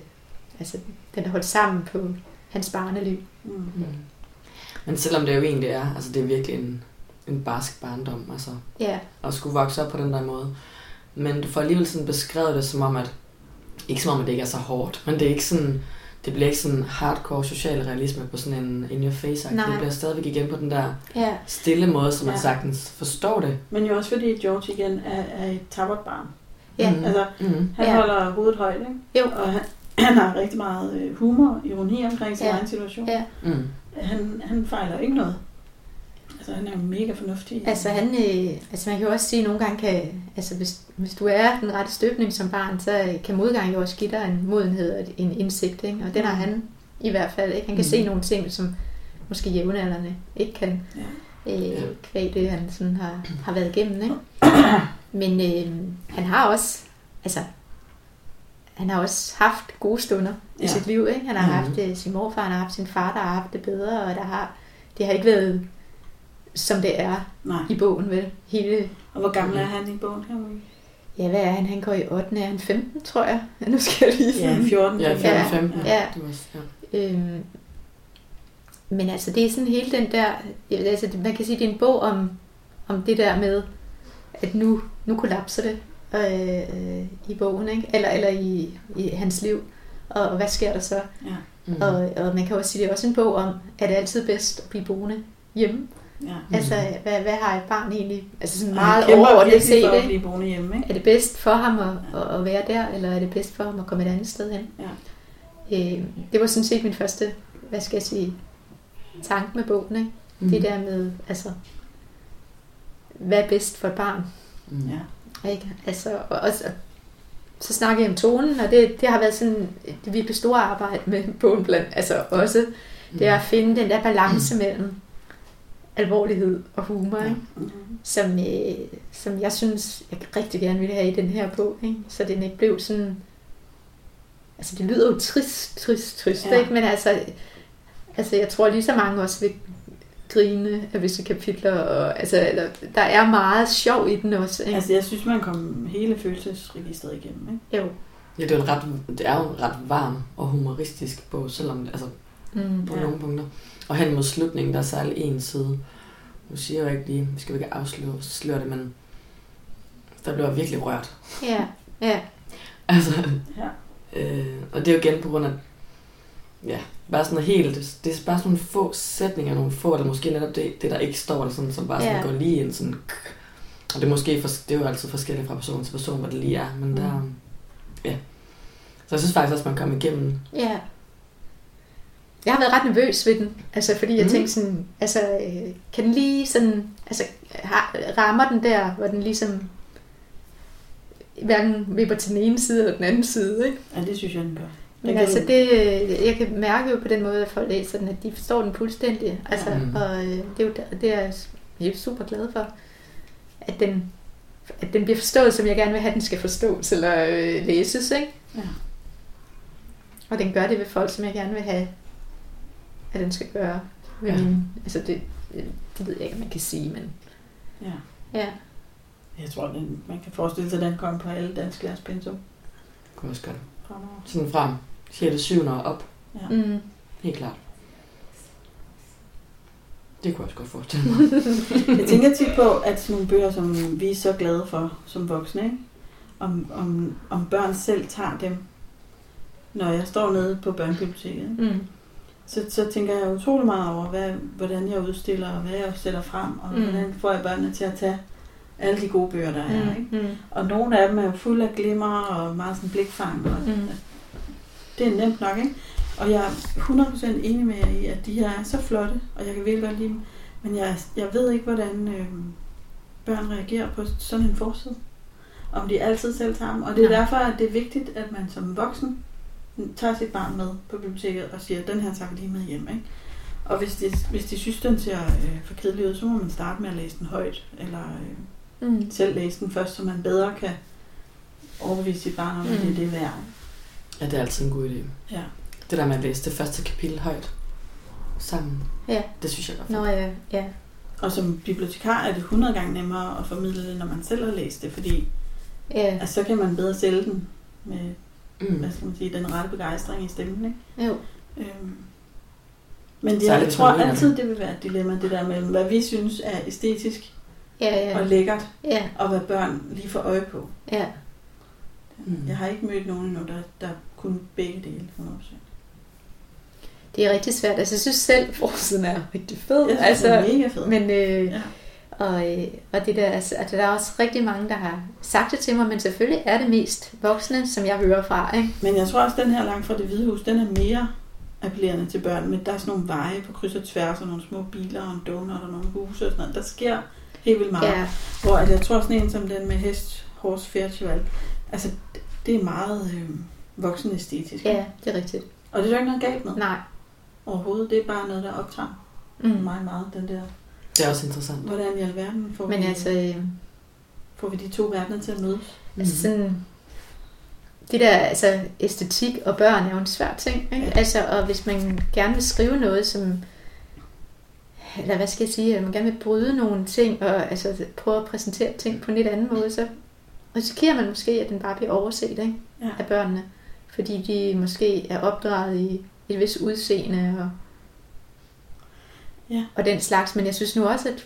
altså den er holdt sammen på hans barneliv. Mm. Mm. Men selvom det jo egentlig er, altså det er virkelig en, en barsk barndom, altså Ja, at skulle vokse op på den der måde. Men du får alligevel sådan beskrevet det som om, at ikke som om, at det ikke er så hårdt, men det er ikke sådan, det bliver ikke sådan hardcore social realisme på sådan en in your face Nej. Det bliver stadigvæk igen på den der ja, stille måde, så man Ja. sagtens forstår det. Men jo også fordi George igen er, er et tappert barn. ja. Mm. Altså, Mm. han Ja. holder hovedet højt, ikke? Jo. Og han, han har rigtig meget øh, humor, ironi omkring sin ja. egen situation. Ja. Mm. Han, han fejler ikke noget. Altså, han er jo mega fornuftig. Altså, han, øh, altså man kan jo også sige, at nogle gange kan, altså hvis, hvis du er den rette støbning som barn, så kan modgang jo også give dig en modenhed og en indsigt, ikke? og den har han i hvert fald. Ikke? Han kan Mm. se nogle ting, som måske jævnaldrende ikke kan, Ja. øh, kvæg det, han sådan har, har været igennem. Ikke? Men øh, han har også, altså, han har også haft gode stunder i Ja. sit liv. Ikke? Han har Mhm. haft øh, sin morfar, han har haft sin far, der har haft det bedre, og der har, det har ikke været, som det er Nej. i bogen, vel? Hele, Og hvor gammel er han i bogen her? Ja, hvad er han? Han går i 8. Er han 15, tror jeg? Ja, nu skal jeg lige Ja, sådan. 14. Ja, 14, Ja. 15. Ja. Var, ja. Øhm, men altså, det er sådan hele den der, altså, man kan sige, det er en bog om, om det der med, at nu, nu kollapser det øh, i bogen, ikke? Eller, eller i, i hans liv. Og, og hvad sker der så? Ja. Mm. Og, og man kan også sige, det er også en bog om, er det altid bedst at blive boende hjemme? Ja. Mm. Altså, hvad, hvad har et barn egentlig, altså sådan meget overordnet set, for at blive boende hjemme, ikke? Er det bedst for ham at, at, at være der, eller er det bedst for ham at komme et andet sted hen? Ja. Øh, det var sådan set min første, hvad skal jeg sige, tanke med bogen, ikke? Mm. Det der med, altså, hvad er bedst for et barn? Mm. Ja. Ikke? Altså, og, og, så, så snakker jeg om tonen, og det, det har været sådan det virkelig store arbejde med bogen blandt, altså også, det er at finde den der balance mellem alvorlighed og humor, ikke? Som, øh, som jeg synes, jeg rigtig gerne ville have i den her bog. Ikke? Så den ikke blev sådan... Altså, det lyder jo trist, trist, trist, ja. Ikke? Men altså, altså, jeg tror lige så mange også vil grine af visse kapitler. Og, altså, eller, der er meget sjov i den også. Ikke? Altså, jeg synes, man kom hele følelsesregistret igennem, ikke? jo. Ja, det er, jo en ret, det er jo en ret varm og humoristisk bog, selvom altså Mm. på ja. nogle punkter. Og hen mod slutningen, der er særlig en side. Nu siger jeg jo ikke lige, vi skal jo ikke afsløre sløre det, men der blev jeg virkelig rørt. Ja, ja. Altså, Ja. øh, og det er jo igen på grund af, ja, bare sådan noget helt, det er bare sådan nogle få sætninger, nogle få, eller måske netop det, det der ikke står der, sådan, som bare sådan Ja. går lige ind sådan, og det er måske, for, det er jo altid forskelligt fra person til person, hvad det lige er, men Mm. der, ja. Så jeg synes faktisk også, man kom igennem Ja. Jeg har været ret nervøs ved den, altså fordi jeg Mhm. tænkte sådan, altså øh, kan den lige sådan, altså har, rammer den der, hvor den ligesom hverken vipper til den ene side eller den anden side, ikke? Ja, det synes jeg, den gør. Men kan altså det, øh, jeg kan mærke jo på den måde, at folk læser den, at de forstår den fuldstændig, altså, Mhm. og øh, det er jo der- det er jeg jeg er super glad for, at den, at den bliver forstået, som jeg gerne vil have, at den skal forstås eller øh, læses, ikke? Ja. Og den gør det ved folk, som jeg gerne vil have, at den skal gøre Ja. altså det, det ved jeg ikke, om man kan sige, men Ja. ja. Jeg tror, den, man kan forestille sig, at den kommer på alle dansk lærs pensum kunne også godt. Sådan frem, 6. 7. og op, Ja. Mm. helt klart. Det kunne jeg også godt forestille mig. Jeg tænker tit på, at sådan nogle bøger, som vi er så glade for som voksne, ikke? Om, om, om børn selv tager dem, når jeg står nede på børnebiblioteket? Mm. Så, så tænker jeg utrolig meget over, hvad, hvordan jeg udstiller, og hvad jeg sætter frem, og Mm. mm. hvordan får jeg børnene til at tage alle de gode bøger, der er. Ikke? Mm. Mm. Og nogle af dem er jo fuld af glimmer og meget sådan blikfang. Og Mm. Det er nemt nok, ikke? Og jeg er 100% enig med jer i, at de her er så flotte, og jeg kan virkelig godt lide dem. Men jeg, jeg ved ikke, hvordan øh, børn reagerer på sådan en forside. Om de altid selv tager dem. Og det er Nej. derfor, at det er vigtigt, at man som voksen tager sit barn med på biblioteket og siger, den her tager vi lige med hjem. Ikke? Og hvis de, hvis de synes, den ser øh, for kedelig ud, så må man starte med at læse den højt. Eller øh, Mm. selv læse den først, så man bedre kan overbevise sit barn om, at det er Mm. det værd. Ja, det er altid en god idé. Ja. Det der med at læse det første kapitel højt sammen, Ja. det synes jeg er Nå ja, ja. Og som bibliotekar er det 100 gange nemmere at formidle det, når man selv har læst det, fordi Ja, altså, så kan man bedre sælge den med Mm. hvad skal man sige, den rette begejstring i stemmen. Ikke? jo. Øhm, Men det, jeg tror altid, det vil være et dilemma, det der mellem, hvad vi synes er æstetisk Ja, og ja, lækkert, ja, og hvad børn lige får øje på. ja. Mm. Jeg har ikke mødt nogen endnu, der, der kunne begge dele 100%. Det er rigtig svært. Altså, jeg synes selv, forsiden er rigtig fed. Jeg synes, altså, det er mega fedt. Men, øh, Ja. Og, øh, og det der, altså, altså, der er også rigtig mange, der har sagt det til mig, men selvfølgelig er det mest voksne, som jeg hører fra. Ikke? Men jeg tror også, at den her langt fra det hvide hus, den er mere appellerende til børn. Men der er sådan nogle veje på kryds og tværs, og nogle små biler, og en donut, og nogle huse og sådan noget. Der sker helt vildt meget. Ja, Hvor at jeg tror sådan en som den med hest, horse festival, altså det er meget øh, voksenæstetisk. ja, det er rigtigt. Og det er der ikke noget galt med Nej. overhovedet. Det er bare noget, der optager Mm. mig meget, den der. Det er også interessant. Hvordan i alverden får, Men vi, altså, øh, får vi de to verdener til at mødes? altså sådan, det der, altså æstetik og børn er jo en svær ting. Ikke? Ja. Altså, og hvis man gerne vil skrive noget, som eller hvad skal jeg sige, at man gerne vil bryde nogle ting, og altså prøve at præsentere ting på en lidt anden måde, så risikerer man måske, at den bare bliver overset ikke? Ja. af børnene. Fordi de måske er opdraget i et vis udseende og, Ja. og den slags. Men jeg synes nu også, at,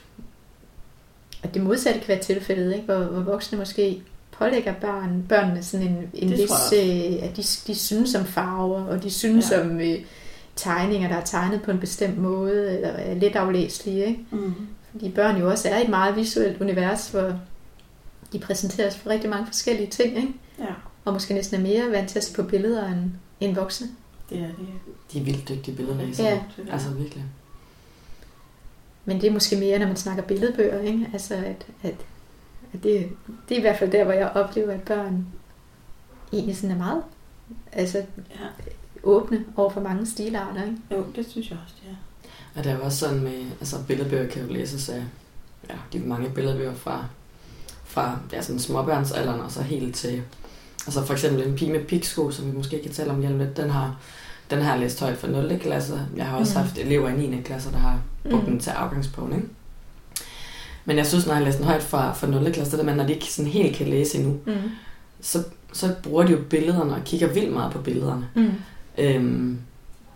at det modsatte kan være tilfældet, ikke? Hvor, hvor voksne måske pålægger børn, børnene sådan en, en Det vis, øh, at de, de synes om farver, og de synes Ja. om øh, tegninger, der er tegnet på en bestemt måde, eller er lidt aflæselige. Ikke? Mm. Fordi børn jo også er i et meget visuelt univers, hvor de præsenteres for rigtig mange forskellige ting, ikke? Ja, og måske næsten er mere vant til at se på billeder end, end voksne. det er det. De er vildt dygtige billedlæsere. Ja. Altså virkelig. Men det er måske mere, når man snakker billedbøger, ikke? Altså, at, at, at det, det er i hvert fald der, hvor jeg oplever, at børn egentlig sådan er meget altså, Ja. åbne over for mange stilarter, ikke? Jo, det synes jeg også, det er. Og det er jo også sådan med, altså billedbøger kan jo læses af, ja, de er mange billedbøger fra, fra ja, sådan småbørnsalderen og så helt til, altså for eksempel en pige med piksko, som vi måske kan tale om lige lidt, den har, den har jeg læst højt for 0. klasse. Jeg har også Mm. haft elever i 9. klasse, der har brugt Mm. den til afgangsprøven, ikke? Men jeg synes, når jeg læser den højt fra, fra 0. klasse, det der med, når de ikke sådan helt kan læse endnu, Mm. så, så bruger de jo billederne og kigger vildt meget på billederne. Mm. Øhm,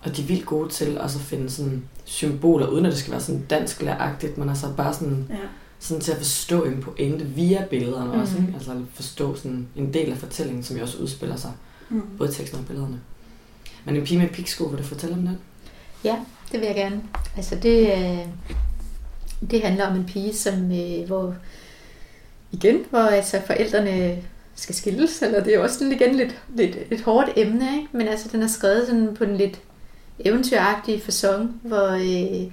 og de er vildt gode til også at finde sådan symboler, uden at det skal være sådan dansk læragtigt, men altså bare sådan, Ja. sådan til at forstå en pointe via billederne mm. også. Ikke? Altså forstå sådan en del af fortællingen, som jo også udspiller sig, Mm. både teksten og billederne. Men en pige med piksko, vil du fortælle om den? Ja, Det vil jeg gerne. Altså, det, øh, det handler om en pige, som, øh, hvor igen, hvor altså forældrene skal skilles, eller det er også sådan igen lidt, lidt et hårdt emne, ikke? men altså den er skrevet sådan på en lidt eventyragtig fasong, hvor, øh,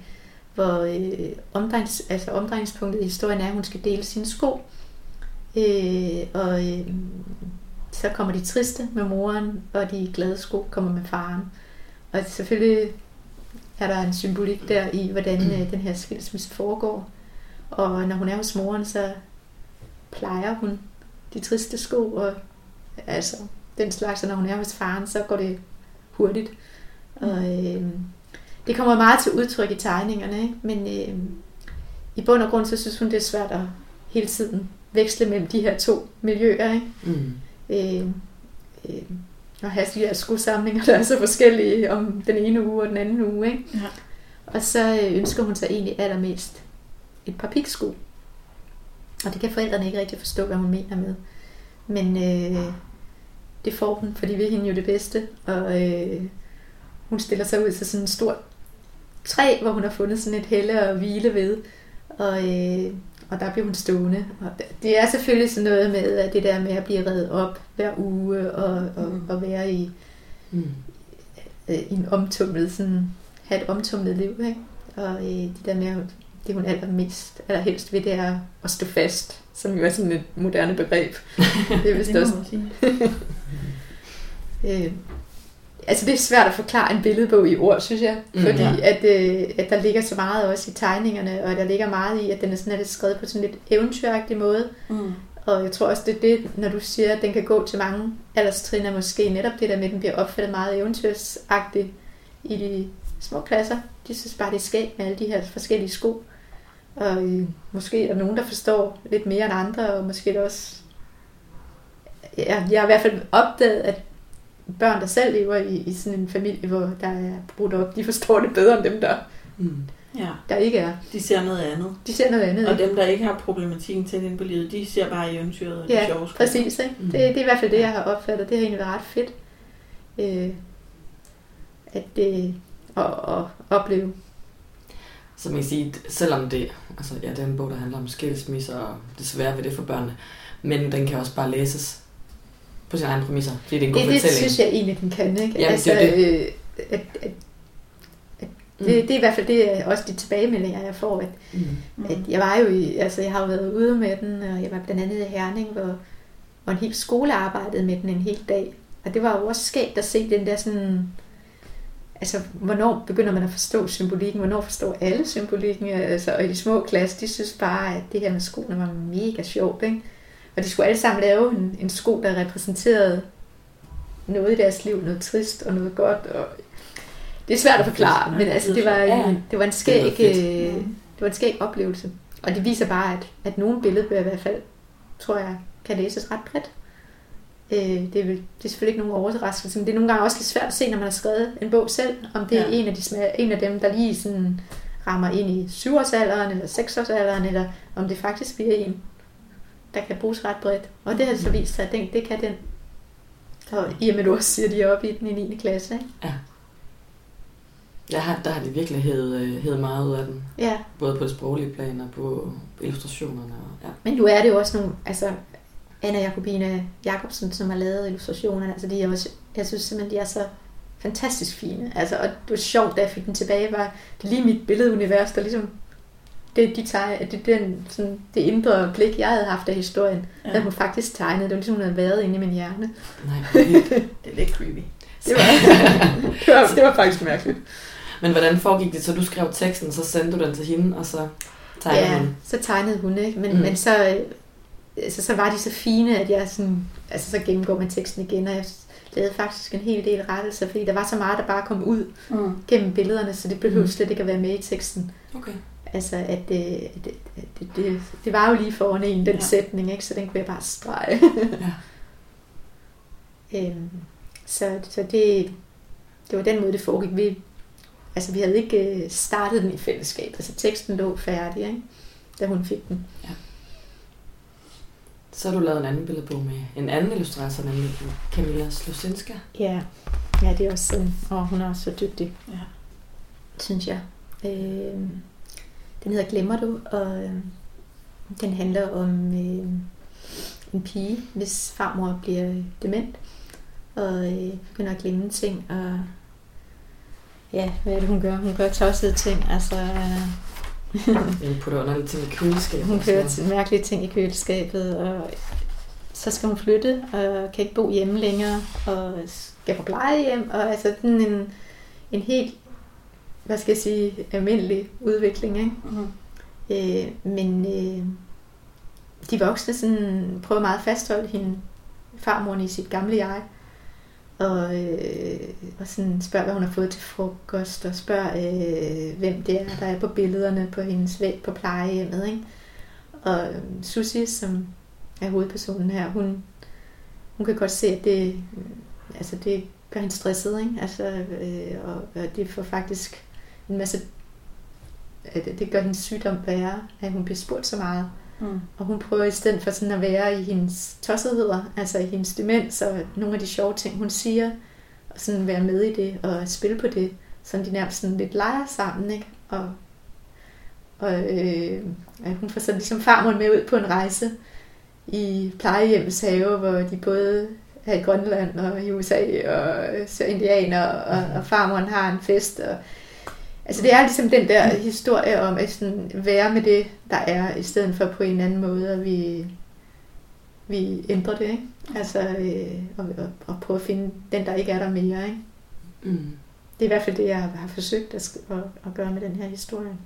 hvor øh, omdrejnings, altså omdrejningspunktet i historien er, at hun skal dele sine sko. Øh, og øh, så kommer de triste med moren, og de glade sko kommer med faren. Og selvfølgelig er der en symbolik der i, hvordan øh, den her skilsmisse foregår. Og når hun er hos moren, så plejer hun de triste sko, og altså den slags, og når hun er hos faren, så går det hurtigt. Og øh, det kommer meget til udtryk i tegningerne, ikke? men øh, i bund og grund, så synes hun, det er svært at hele tiden veksle mellem de her to miljøer, ikke? Mm. Øh, øh, og have de her skosamlinger, der er så forskellige om den ene uge og den anden uge. Ikke? Ja. Og så øh, ønsker hun sig egentlig allermest et par piksko. Og det kan forældrene ikke rigtig forstå, hvad hun mener med. Men øh, det får hun, for de vil hende jo det bedste. Og øh, hun stiller sig ud til sådan en stor træ, hvor hun har fundet sådan et helle og hvile ved. Og, øh, og der bliver hun stående. Og det er selvfølgelig sådan noget med at det der med at blive reddet op hver uge og, og, Mm. og være i, Mm. øh, i en omtumlet, sådan, have et omtumlet liv. Ikke? Og øh, det der med, at det hun allermest, allerhelst ved, det er at stå fast, som jo er sådan et moderne begreb. Det er vist det også. Øh, altså det er svært at forklare en billedbog i ord, synes jeg. Mm. Fordi Ja. at, øh, at der ligger så meget også i tegningerne, og der ligger meget i, at den er sådan lidt skrevet på sådan lidt eventyragtig måde. Mm. Og jeg tror også, det er det, når du siger, at den kan gå til mange alderstrin, er måske netop det der med, at den bliver opfattet meget eventyrsagtigt i de små klasser. De synes bare, det er skægt med alle de her forskellige sko. Og øh, måske er der nogen, der forstår lidt mere end andre, og måske er også... Ja, jeg har i hvert fald opdaget, at børn, der selv lever i, i sådan en familie, hvor der er brudt op, de forstår det bedre end dem, der, Mm. Ja, der ikke er. de ser noget andet. De ser noget andet. Og ikke? dem, der ikke har problematikken til ind på livet, de ser bare eventyret og Ja, sjove skruer. Præcis, ikke? Mm. Det, det er i hvert fald det, jeg har opfattet. Det har egentlig været ret fedt. Øh, at det, at, at opleve. Så man kan sige, selvom det, altså ja, det er en bog, der handler om skilsmisse og det svære ved det for børnene, men den kan også bare læses på sine egne præmisser, fordi det er en god Det, det fortælling. synes jeg egentlig, den kan. Ikke? Jamen, altså, det er Øh, at, at, Mm. det, det er i hvert fald det, også de tilbagemeldinger, jeg får. At, Mm. Mm. at jeg var jo i, altså jeg har jo været ude med den, og jeg var blandt andet i Herning, hvor, hvor en hel skole arbejdede med den en hel dag. Og det var jo også skægt at se den der sådan, altså hvornår begynder man at forstå symbolikken, hvornår forstår alle symbolikken, altså, og i de små klasser, de synes bare, at det her med skoene var mega sjovt, ikke? Og de skulle alle sammen lave en, en sko, der repræsenterede noget i deres liv, noget trist og noget godt, og det er svært at forklare, men altså det var en, det var en skæg, Det var fedt. øh, det var en skæg oplevelse. Og det viser bare, at, at nogle billedbøger i hvert fald, tror jeg, kan læses ret bredt. Øh, det, er, vel- det er selvfølgelig ikke nogen overraskelse, men det er nogle gange også lidt svært at se, når man har skrevet en bog selv, om det er Ja. en, af de, sma- en af dem, der lige sådan rammer ind i syvårsalderen eller seksårsalderen, eller om det faktisk bliver en, der kan bruges ret bredt. Og det har så vist sig, at den, det kan den. Og i og med, du også siger, de er oppe i den i 9. klasse. Ikke? Jeg har, der har de virkelig hævet, øh, hævet meget ud af den. Ja, Både på det sproglige plan og på illustrationerne. Og, ja. men nu er det jo også nogle, altså Anna Jacobine Jacobsen, som har lavet illustrationerne, altså de er også, jeg synes simpelthen, de er så fantastisk fine. Altså, og det var sjovt, da jeg fik den tilbage, var det lige mit billedunivers, der ligesom, det, de teg, det, den, sådan, det indre blik, jeg havde haft af historien, ja. havde hun faktisk tegnet. Det var ligesom, hun havde været inde i min hjerne. Nej. Det er lidt creepy. Det var, det var, det var faktisk mærkeligt. Men hvordan foregik det? Så du skrev teksten, så sendte du den til hende, og så tegnede Ja, hun? så tegnede hun, ikke? Men, Mm. men så, øh, altså, så var de så fine, at jeg sådan, altså så gennemgår man teksten igen, og jeg lavede faktisk en hel del rettelser, fordi der var så meget, der bare kom ud Mm. gennem billederne, så det behøvede Mm. slet ikke at være med i teksten. Okay. Altså, at det, det, det, det, det var jo lige foran en, den Ja. ja. sætning, ikke? så den kunne jeg bare strege. Ja. øhm, så så det, det var den måde, det foregik. Vi, altså, vi havde ikke øh, startet den i fællesskab. Altså, teksten lå færdig, ikke? da hun fik den. Så har du lavet en anden billedbog med en anden illustrator, nemlig Camilla Slusinska. Ja, ja det er også sådan. Og hun er også så dygtig, Ja. synes jeg. Øh, den hedder Glemmer du, og øh, den handler om øh, en pige, hvis farmor bliver dement, og øh, begynder at glemme ting, og ja, hvad er det, hun gør? Hun gør tossede ting, altså øh, Hun putter underlige ting i køleskabet. hun kører mærkelige ting i køleskabet, og så skal hun flytte, og kan ikke bo hjemme længere, og skal på plejehjem, og altså sådan en, en helt, hvad skal jeg sige, almindelig udvikling, ikke? Mm. Øh, men øh, de voksne sådan, prøver meget at fastholde hende, farmoren i sit gamle jeg, og, øh, og sådan spørger, hvad hun har fået til frokost, og spørger, øh, hvem det er, der er på billederne på hendes væg på plejehjemmet. Ikke? Og øh, Susie, som er hovedpersonen her, hun, hun kan godt se, at det, altså det gør hende stresset, ikke? Altså, øh, og, og det får faktisk en masse at det gør hendes sygdom værre, at hun bliver spurgt så meget. Mm. Og hun prøver i stedet for sådan at være i hendes tossetheder, altså i hendes demens og nogle af de sjove ting, hun siger, og sådan være med i det og spille på det, så de nærmest sådan lidt leger sammen, ikke? Og, og øh, at hun får sådan ligesom farmoren med ud på en rejse i plejehjemmets have, hvor de både er i Grønland og i USA og ser indianer, og, og farmoren har en fest, og Altså det er ligesom den der historie om at sådan være med det, der er, i stedet for på en anden måde, at vi, vi ændrer det, ikke? Altså, øh, og, og, og prøve at finde den, der ikke er der mere, ikke? Mm. Det er i hvert fald det, jeg har, forsøgt at, at, at gøre med den her historie.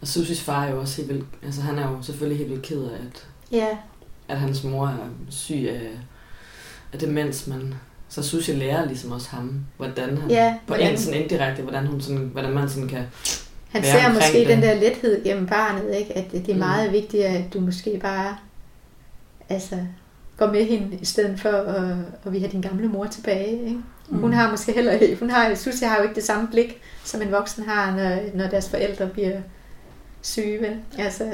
Og Susies far er jo også helt vildt, altså han er jo selvfølgelig helt vildt ked af, at, Ja, at hans mor er syg af, af demens, men så Susie lærer ligesom også ham, hvordan han, Ja, på hvordan- en sådan indirekte, hvordan, hun sådan, hvordan man sådan kan, han ser måske det. den der lethed gennem barnet, ikke? At det er Mm. meget vigtigt, at du måske bare altså, går med hende, i stedet for at, at vi har din gamle mor tilbage. Ikke? Mm. Hun har måske heller ikke, hun har, synes jeg har jo ikke det samme blik, som en voksen har, når, når deres forældre bliver syge, vel? Altså,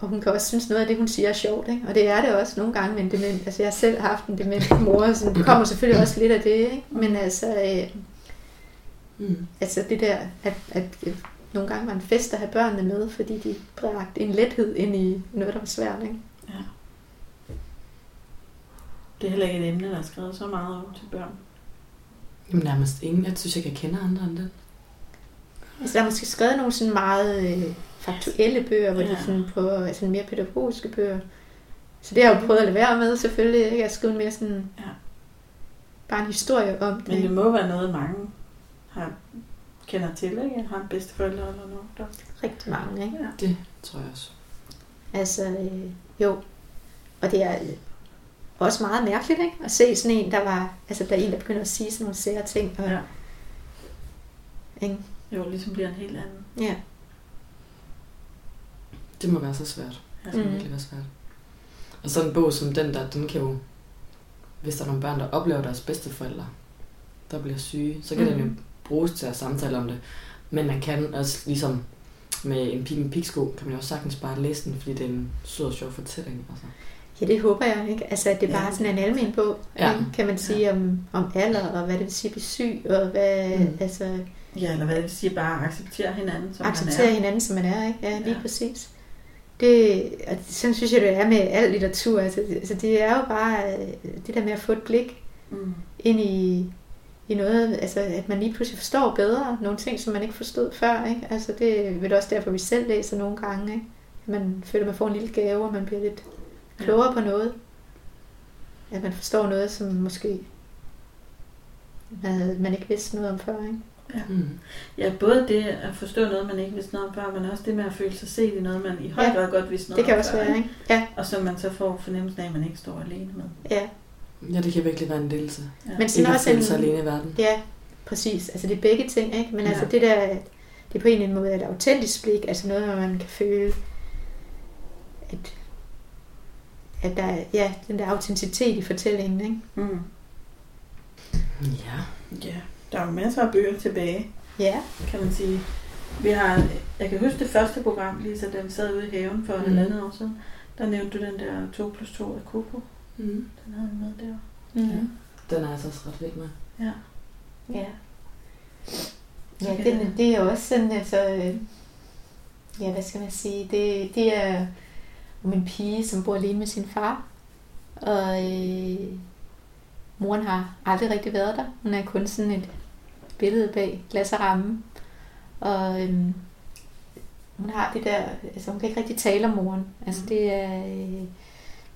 og hun kan også synes, noget af det, hun siger, er sjovt. Ikke? Og det er det også nogle gange med en dement. Altså, jeg har selv haft en dement mor, så det kommer selvfølgelig også lidt af det. Ikke? Men altså, øh, Mm. altså det der, at, at øh, nogle gange var en fest at have børnene med, fordi de bragte en lethed ind i noget, der var svært. Ikke? Ja. Det er heller ikke et emne, der er skrevet så meget om til børn. Jamen nærmest ingen. Jeg synes ikke, jeg kender andre end den. Altså, der er måske skrevet nogle sådan meget øh, faktuelle bøger, hvor ja. de sådan på altså mere pædagogiske bøger. Så det har jeg jo prøvet at lade være med, selvfølgelig. Ikke? Jeg har skrevet mere sådan, Ja. bare en historie om det. Men det må være noget, mange har, kender til, ikke? Har en bedsteforældre eller noget. Der. Rigtig mange, ikke? Ja. Det tror jeg også. Altså, øh, jo. Og det er øh, også meget mærkeligt, ikke? At se sådan en, der var... Altså, der er en, der begynder at sige sådan nogle sære ting. Og, ja. ikke? Jo, ligesom bliver en helt anden. Ja. Det må være så svært. Ja. Det må Mm. virkelig være svært. Og sådan en bog som den der, den kan jo... Hvis der er nogle børn, der oplever deres bedsteforældre, der bliver syge, så kan mm. den jo Mhm. bruges til at samtale om det. Men man kan også ligesom med en pige med pigsko, kan man jo også sagtens bare læse den, fordi det er en sød og sjov fortælling. Altså. Ja, det håber jeg, ikke? Altså, at det bare Ja. sådan en almen bog, Ja. ikke? kan man sige, om, om alder, og hvad det vil sige at blive syg, og hvad, Mm. mm. altså, ja, eller hvad det vil sige, bare acceptere hinanden, som acceptere man er. hinanden, som man er, ikke? Ja, lige Ja. præcis. Det, og sådan synes jeg, det er med al litteratur. Altså, altså, det er jo bare øh, det der med at få et blik Mm. ind i, i noget, altså at man lige pludselig forstår bedre nogle ting, som man ikke forstod før. Ikke? Altså det er vel også derfor, vi selv læser nogle gange. Ikke? Man føler, at man får en lille gave, og man bliver lidt klogere på noget. At man forstår noget, som måske man, man ikke vidste noget om før. Ikke? Mm. Ja, både det at forstå noget, man ikke vidste noget om før, men også det med at føle sig set i noget, man i høj Ja. grad godt vidste noget Det kan om også før, være, ikke? Ja, Og som man så får fornemmelsen af, at man ikke står alene med. ja. Ja, det kan virkelig være en delelse. Ja. Men sådan Ikke også en, sig alene i verden. Ja, præcis. Altså det er begge ting, ikke? Men Ja. altså det der, det er på en eller anden måde et autentisk blik, altså noget, hvor man kan føle, at, at der er, ja, den der autenticitet i fortællingen, ikke? Mm. Ja. Ja, der er jo masser af bøger tilbage, Ja, kan man sige. Vi har, jeg kan huske det første program, Lisa, da vi sad ude i haven for mm. Halvandet år siden. Der nævnte du den der 2 plus 2 af Coco. Mm. Den havde vi med der. mm. Den er altså også ret vild med. Ja. ja. Så Ja, den, det- det er også sådan, altså, øh, ja, hvad skal man sige, det, det er om en pige, som bor alene med sin far, og øh, moren har aldrig rigtig været der. Hun er kun sådan et billede bag glas og ramme, og øh, hun har det der, altså hun kan ikke rigtig tale om moren. Altså Mm. det er, øh,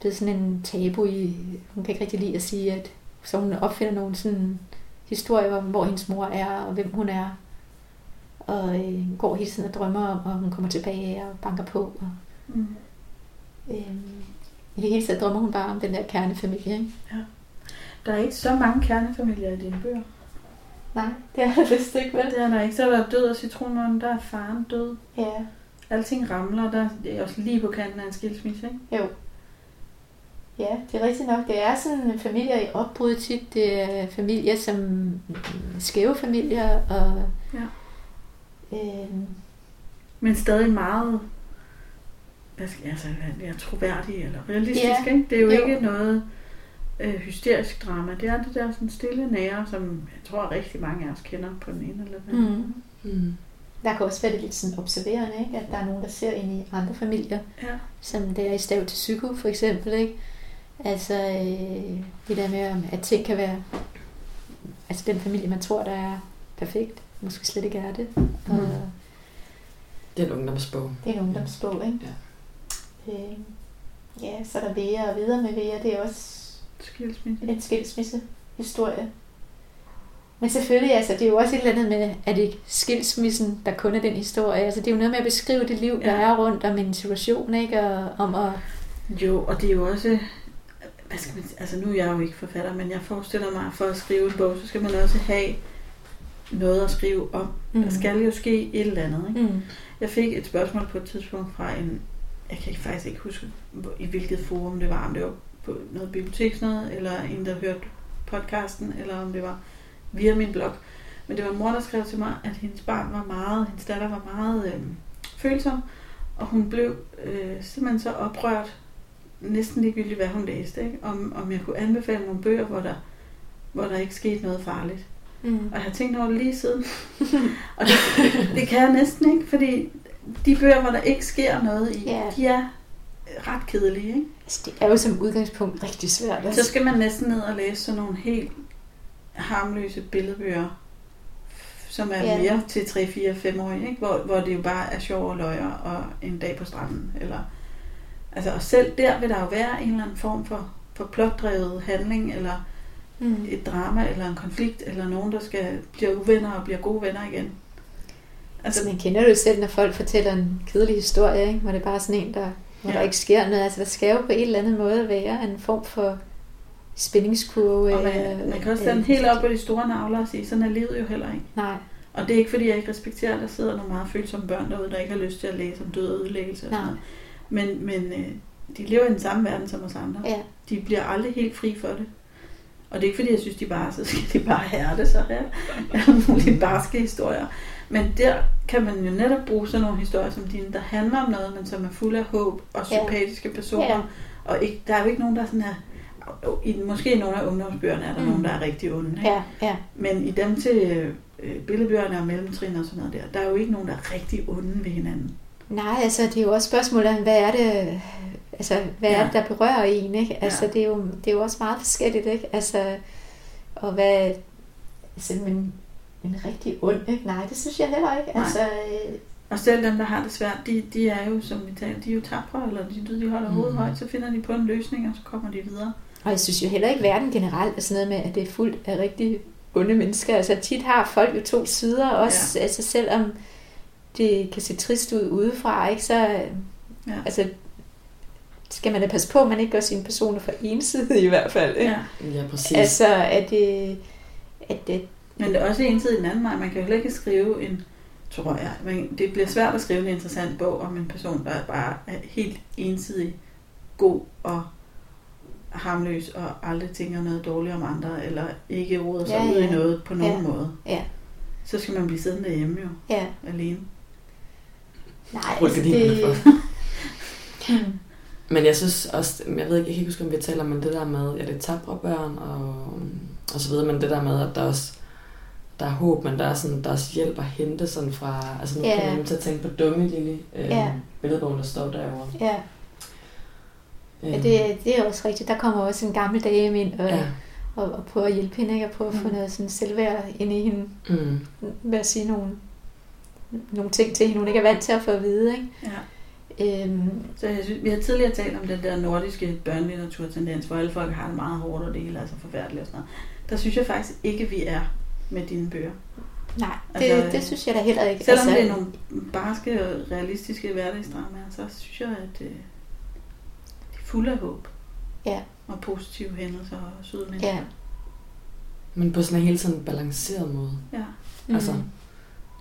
er sådan en tabu i, hun kan ikke rigtig lide at sige, at så hun opfinder nogle sådan historier om, hvor hendes mor er, og hvem hun er. Og øh, går hele tiden og drømmer om, og hun kommer tilbage og banker på. Og, Mm. øh, I det hele taget drømmer hun bare om den der kernefamilie. Ikke? Der er ikke så mange kernefamilier i dine bøger. Nej, det er der vist ikke, vel? Det er der ikke. Så er der død og citronmåne, der er faren død. Ja, Alting ramler, der er også lige på kanten af en skilsmisse, ikke? jo. Ja, det er rigtigt nok. Det er sådan familier i opbrud tit. Det er familier som mm, skæve familier, og Ja. øh, Men stadig meget hvad skal jeg, altså, ja, troværdig eller realistisk, Ja, ikke? Det er jo, jo. ikke noget øh, hysterisk drama. Det er det der sådan stille nære, som jeg tror rigtig mange af os kender på den ene eller den anden. mm, Mm. der kan også være det lidt sådan observerende, ikke? at der er nogen, der ser ind i andre familier. Ja. som det er i stav til psyko, for eksempel, ikke? Altså, øh, det der med, om- at ting kan være, altså den familie, man tror, der er perfekt, måske slet ikke er det. Og Mm. Det er en ungdomsbog. det er en ungdomsbog, ikke? Ja. Øh, ja, så er der Vera og videre med Vera, det er også Skilsmisse. en skilsmissehistorie. Men selvfølgelig, altså, det er jo også et eller andet med, at det ikke skilsmissen, der kun er den historie. Altså, det er jo noget med at beskrive det liv, der Ja. er rundt om en situation, ikke? Og om at Jo, og det er jo også, hvad skal man sige, altså nu er jeg jo ikke forfatter, men jeg forestiller mig, at for at skrive en bog, så skal man også have noget at skrive om. Mm. Der skal jo ske et eller andet, ikke? Mm. Jeg fik et spørgsmål på et tidspunkt fra en, jeg kan ikke faktisk ikke huske, i hvilket forum det var, om det var på noget bibliotek noget, eller en, der hørte podcasten, eller om det var via min blog. Men det var mor, der skrev til mig, at hendes barn var meget, hendes datter var meget øh, følsom, og hun blev øh, simpelthen så oprørt, næsten ligegyldigt, hvad hun læste, ikke? Om, om jeg kunne anbefale nogle bøger, hvor der, hvor der ikke skete noget farligt. Mm. Og jeg har tænkt over det lige siden. og det, det kan jeg næsten ikke, fordi de bøger, hvor der ikke sker noget i, Ja. de er ret kedelige. Ikke? Altså, det er jo som udgangspunkt rigtig svært. Så Altså. skal man næsten ned og læse sådan nogle helt harmløse billedbøger, som er Ja. mere til 3, 4, 5 år, ikke? Hvor, hvor det jo bare er sjov og løjer og en dag på stranden. Eller, altså, og selv der vil der jo være en eller anden form for, for plotdrevet handling, eller Mm. et drama, eller en konflikt, eller nogen, der skal bliver uvenner og bliver gode venner igen. Altså, man kender det jo selv, når folk fortæller en kedelig historie, ikke? hvor det er bare sådan en, der, hvor Ja. der ikke sker noget. Altså, der skal jo på en eller anden måde være en form for spændingskurve. Og man, man kan også eller- stande helt op på de store navler og sige, sådan er livet jo heller ikke. Nej, Og det er ikke fordi, jeg ikke respekterer, at der sidder nogle meget følsomme børn derude, der ikke har lyst til at læse om død og ødelæggelse og sådan noget. Men, men øh, de lever i den samme verden som os andre. ja. De bliver aldrig helt fri for det. Og det er ikke fordi, jeg synes, de bare, så skal de bare det så her. Alle mulige barske historier. Men der kan man jo netop bruge sådan nogle historier som dine, der handler om noget, men som er fuld af håb og Ja. sympatiske personer. Ja. Og ikke, der er jo ikke nogen, der er sådan her... I, måske i nogle af ungdomsbøgerne er der Mm. nogen, der er rigtig onde. Ikke? Ja, ja. Men i dem til øh, billedbøgerne og mellemtrin og sådan noget der, der er jo ikke nogen, der er rigtig onde ved hinanden. Nej, altså det er jo også spørgsmålet hvad er det, altså, hvad ja. Ja. er det, der berører en, ikke? Altså Ja. det, er jo, det er jo også meget forskelligt, ikke? Altså, og hvad, altså en, en rigtig ond, ikke? Nej, det synes jeg heller ikke. Nej. Altså, øh, Og selv dem, der har det svært, de, de er jo, som vi talte, de er jo tapre, eller de, de holder Mm. hovedet højt, så finder de på en løsning, og så kommer de videre. og jeg synes jo heller ikke, verden generelt er sådan noget med, at det er fuldt af rigtig onde mennesker. Altså tit har folk jo to sider også, ja. altså selvom det kan se trist ud udefra, ikke? Så, Ja. altså, skal man da passe på, at man ikke gør sine personer for ensidige i hvert fald. Ikke? Ja. Ja, præcis. Altså, at det, at det, Men det er også en tid i den anden vej. Man kan jo heller ikke skrive en, tror jeg, men det bliver svært at skrive en interessant bog om en person, der bare er helt ensidig god og harmløs og aldrig tænker noget dårligt om andre, eller ikke roder sig Ja, ud i noget på nogen Ja. måde. Ja. Så skal man blive siddende hjemme jo, ja, alene. nej, altså det, for. Men jeg synes også, jeg ved ikke, jeg kan ikke huske, om vi taler om det der med, ja, det er tabre børn og, og så videre, men det der med, at der også der er håb, men der er, sådan, der er også hjælp at hente sådan fra, altså nu yeah. kommer jeg til at tænke på Dumme Lille, øh, Ja. billedbogen, der står derovre. ja, Øh, ja det, det er også rigtigt. Der kommer også en gammel dame ind og, ja. og, og prøver at hjælpe hende, ikke? og prøver at få Mm. noget sådan selvværd ind i hende, Mm. ved at sige nogle, nogle ting til hende, hun ikke er vant til at få at vide. Ikke? Ja. Øhm, Så jeg synes, vi har tidligere talt om den der nordiske børnelitteraturtendens, hvor alle folk har det meget hårdt, og det hele er så forfærdeligt og sådan noget. Der synes jeg faktisk ikke, vi er med dine bøger. nej, det, Altså, altså, det synes jeg da heller ikke. Selvom altså, det er nogle barske og realistiske hverdagsdramaer, så synes jeg, at øh, de er fulde af håb. Ja. Og positive hændelser og søde mennesker. Ja. Men på sådan en helt sådan balanceret måde. ja. Mm. Altså,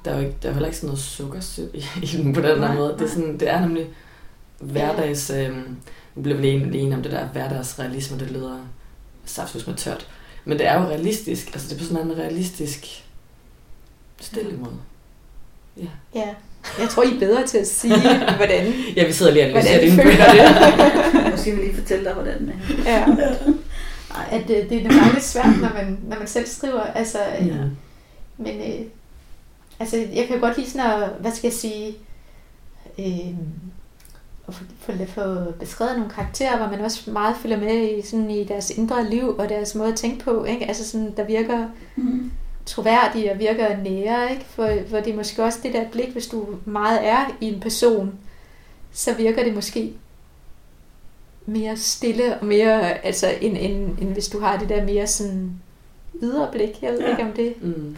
der er jo ikke, der er jo heller ikke sådan noget sukkersød i, i den på den der Nej, måde. Det er, sådan, det er nemlig hverdags... Øh, nu bliver vi enige om det der hverdagsrealisme, det lyder saftsus med tørt. Men det er jo realistisk. Altså det er på sådan en realistisk stille måde. Ja. Ja. Jeg tror, I er bedre til at sige, hvordan, ja, vi sidder lige og analyserer dine føler det. Måske vil lige fortælle dig, hvordan øh, ja. Ej, At det, det er nemlig lidt svært, når man, når man selv skriver. Altså, Ja. ja. Men øh, altså, jeg kan jo godt lide sådan at, hvad skal jeg sige, øh, at få, få, få beskrevet nogle karakterer, hvor man også meget følger med i, sådan, i deres indre liv og deres måde at tænke på. Ikke? Altså sådan, der virker mm. troværdige og virker nære, ikke? For, for det er måske også det der blik, hvis du meget er i en person, så virker det måske mere stille og mere, altså end, end, end hvis du har det der mere sådan ydre blik. Jeg ved Ja. ja. ikke om det. Mm.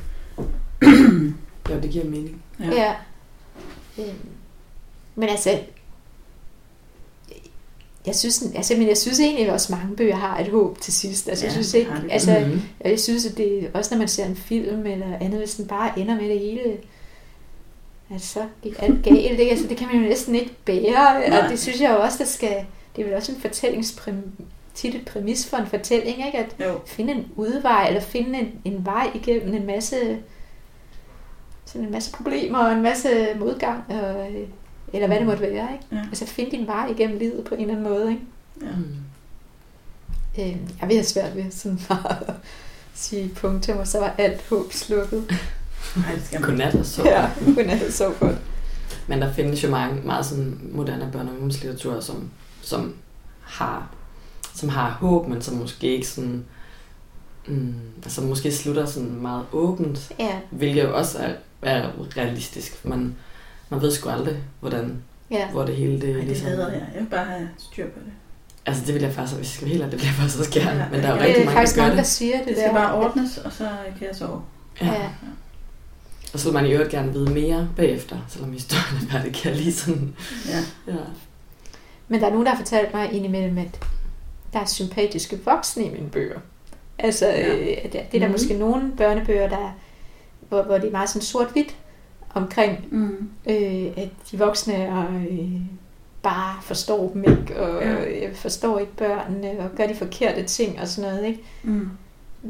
jo, det giver mening. Ja. Ja. ja. Øhm, Men altså, jeg synes, altså, men jeg synes egentlig at også mange bøger har et håb til sidst. Altså, jeg Ja, synes det ikke, altså, Mhm. Jeg synes, at det også når man ser en film eller andet, hvis den bare ender med det hele, at så gik alt galt. Ikke? Altså, det kan man jo næsten ikke bære, Nej. og det synes jeg jo også, der skal, det er vel også en fortællingspræmis, tit et præmis for en fortælling, ikke? at Jo. finde en udvej, eller finde en, en vej igennem en masse, sådan en masse problemer og en masse modgang, og, øh, eller hvad det måtte være. Ikke? Ja. Altså finde din vej igennem livet på en eller anden måde. Ikke? Ja. Mm. Øh, jeg vil have svært ved sådan bare at sige punktum, og så var alt håb slukket. Det skal man. Godnat og så. Ja, hun er så godt. Men der findes jo mange, meget sådan moderne børne- og ungdomslitteratur, som, som, har, som har håb, men som måske ikke sådan... Mm, altså måske slutter sådan meget åbent, Ja, hvilket jo også er, er realistisk. Man, man ved sgu aldrig, hvordan, ja. hvor det hele det, Ej, det ligesom... hader jeg. Jeg vil bare have styr på det. Altså det vil jeg faktisk, hvis jeg skal være helt det vil jeg faktisk også gerne. Ja, men der er jo ja. rigtig det er mange, faktisk der gør mange, der det. siger det, Det der. skal bare ordnes, og så kan jeg sove. Ja. Ja. Og så vil man i øvrigt gerne vide mere bagefter, selvom historien er færdig, kan jeg lige sådan... Ja. Ja. Men der er nogen, der har fortalt mig indimellem, at der er sympatiske voksne i mine bøger. Altså, Ja. øh, det, det er der Mhm. mm. måske nogle børnebøger, der, hvor, hvor det er meget sådan sort-hvidt omkring, Mm. øh, at de voksne er, øh, bare forstår dem ikke, og Ja. ja. forstår ikke børnene, og gør de forkerte ting og sådan noget. Ikke? Mm.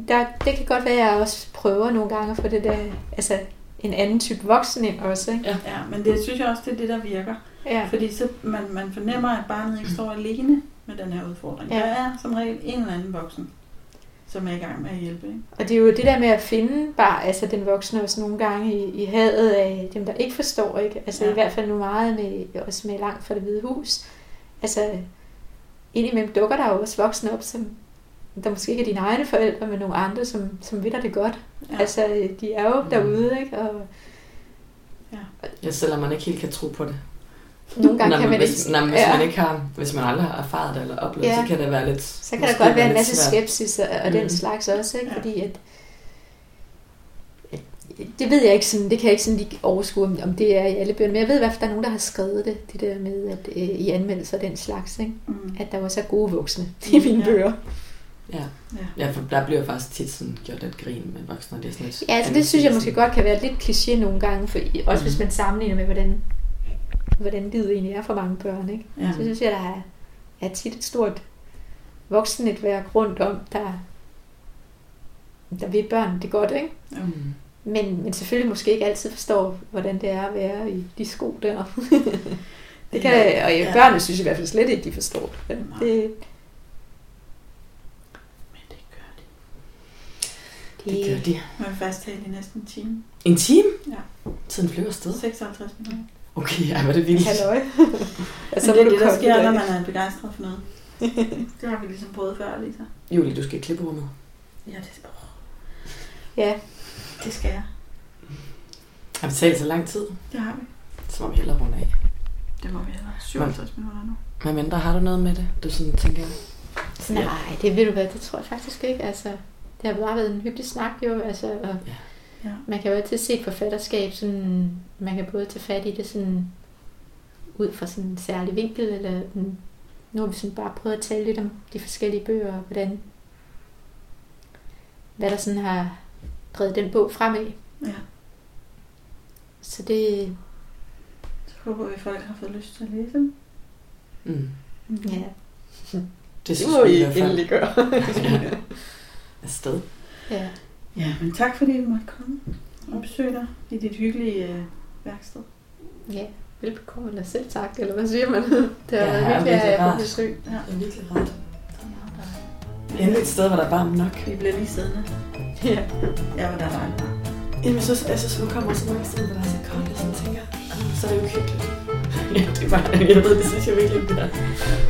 Der, det kan godt være, at jeg også prøver nogle gange at få det der, altså en anden type voksen ind også. Ikke? Ja, men det synes jeg også, det er det, der virker. Ja. Fordi så man, man fornemmer, at barnet ikke står alene med den her udfordring. Ja. Der er som regel en eller anden voksen, som er i gang med at hjælpe. Ikke? Og det er jo det der med at finde bare, altså den voksne også nogle gange i, i hadet af dem, der ikke forstår, ikke? Altså Ja. ja. i hvert fald nu meget med, også med langt fra det hvide hus. Altså indimellem dukker der jo også voksne op, som der måske ikke er dine egne forældre, men nogle andre, som, som ved dig det godt. Ja. Ja. Altså de er jo Mm. derude, ikke? Og ja, selvom man ikke helt kan tro på det. Nogle gange Nå, kan man hvis, ikke... Nå, men hvis ja. man ikke har, hvis man aldrig har erfaret det eller oplevet det, Ja. så kan det være lidt... Så kan der godt være en masse svært. skepsis og, og den Mhm. slags også, ikke? Ja. Fordi at, det ved jeg ikke sådan, det kan jeg ikke sådan lige overskue, om, om det er i alle bøgerne, men jeg ved i hvert fald, at der er nogen, der har skrevet det, det der med, at øh, i anmeldelser den slags, ikke? Mm. at der var så gode voksne i mine Ja. bøger. Ja. Ja. ja, for der bliver faktisk tit sådan gjort lidt grin med voksne, og det er sådan lidt... Ja, altså det synes jeg måske godt kan være lidt kliché nogle gange, for også Mhm. hvis man sammenligner med, hvordan, hvordan livet egentlig er for mange børn, ikke? Ja. Så synes jeg, der er, er tit et stort voksennetværk rundt om, der, der ved børn det godt, ikke? Mm. Men, men selvfølgelig måske ikke altid forstår, hvordan det er at være i de sko der. det kan, og ja. Ja. børnene synes i hvert fald slet ikke, de forstår det. Det. Men det gør de. Det gør de. Man vil faktisk tale i næsten en time. En time? Ja. Tiden flyver afsted. 56 minutter. Okay, ej, er det vildt. Halløj. Altså, Men det er det, der sker, når man er begejstret for noget. det har vi ligesom prøvet før, Lisa. Julie, du skal i klipperummet. Ja, det skal, Ja, det skal jeg. Har vi talt så lang tid? Det har vi. Så må vi hellere runde af. Det må vi hellere. 57 minutter nu. Men mindre, har du noget med det? Du sådan tænker... Nej, det ved du hvad, det tror jeg faktisk ikke. Altså, det har bare været en hyggelig snak jo. Altså, og Ja. Man kan jo altid se et forfatterskab, sådan, man kan både tage fat i det sådan, ud fra sådan en særlig vinkel, eller den, nu har vi sådan bare prøvet at tale lidt om de forskellige bøger, og hvordan, hvad der sådan har drevet den bog fremad. ja. Så det, Så håber vi, at folk har fået lyst til at læse dem. Mm. ja, Det det synes må vi I i hvert fald. endelig gøre. ja. Afsted. ja. Ja, men tak fordi du måtte komme og besøge dig i dit hyggelige øh, værksted. ja, velbekomme, eller selv tak, eller hvad siger man? Det har Ja, været virkelig er rart. på besøg. Ja, Det er virkelig rart. er. Endelig et sted, hvor der er varmt nok. Vi bliver lige siddende. Ja. Ja, hvor der er dejligt. Jamen, jeg synes, jeg synes, man kommer så mange steder, hvor der er så koldt, og sådan tænker, "Ah, så er det jo hyggeligt. ja, det er bare, jeg ved, det synes jeg virkelig, det er.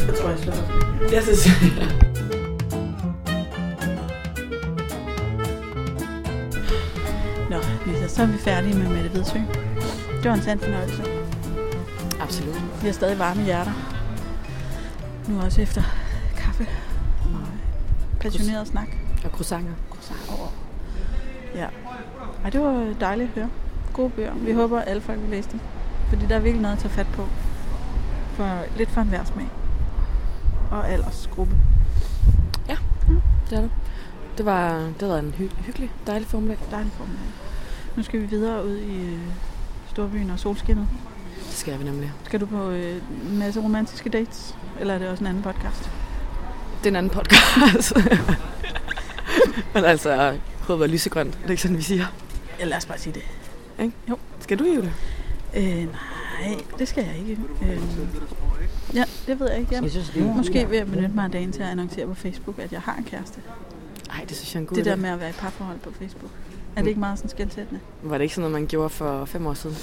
Jeg tror, jeg slukker. Jeg synes, Nå, Lisa, så er vi færdige med Mette Vedsø. Det var en sand fornøjelse. Absolut. Vi har stadig varme hjerter. Nu også efter kaffe og passioneret snak. Og croissanter. over. Ja. Ej, det var dejligt at høre. Gode bøger. Vi håber, at alle folk vil læse dem. Fordi der er virkelig noget at tage fat på. For lidt for en smag. Og aldersgruppe. Det er det. Det var, det var en hy- hyggelig, dejlig formiddag. Dejlig formiddag. Nu skal vi videre ud i øh, storbyen og solskinnet. Det skal vi nemlig. Skal du på øh, en masse romantiske dates? Eller er det også en anden podcast? Det er en anden podcast. Men altså, håbet var lysegrønt. Det er ikke sådan, vi siger. Ja, lad os bare sige det. Skal du det? Øh, nej, det skal jeg ikke. Øh, ja, det ved jeg ikke. Jeg, synes, det måske vil jeg benytte mig af dagen til at annoncere på Facebook, at jeg har en kæreste. Ej, det synes jeg er en god det der idé. med at være i parforhold på Facebook. Er det ikke meget sådan skældsættende? Var det ikke sådan noget, man gjorde for fem år siden?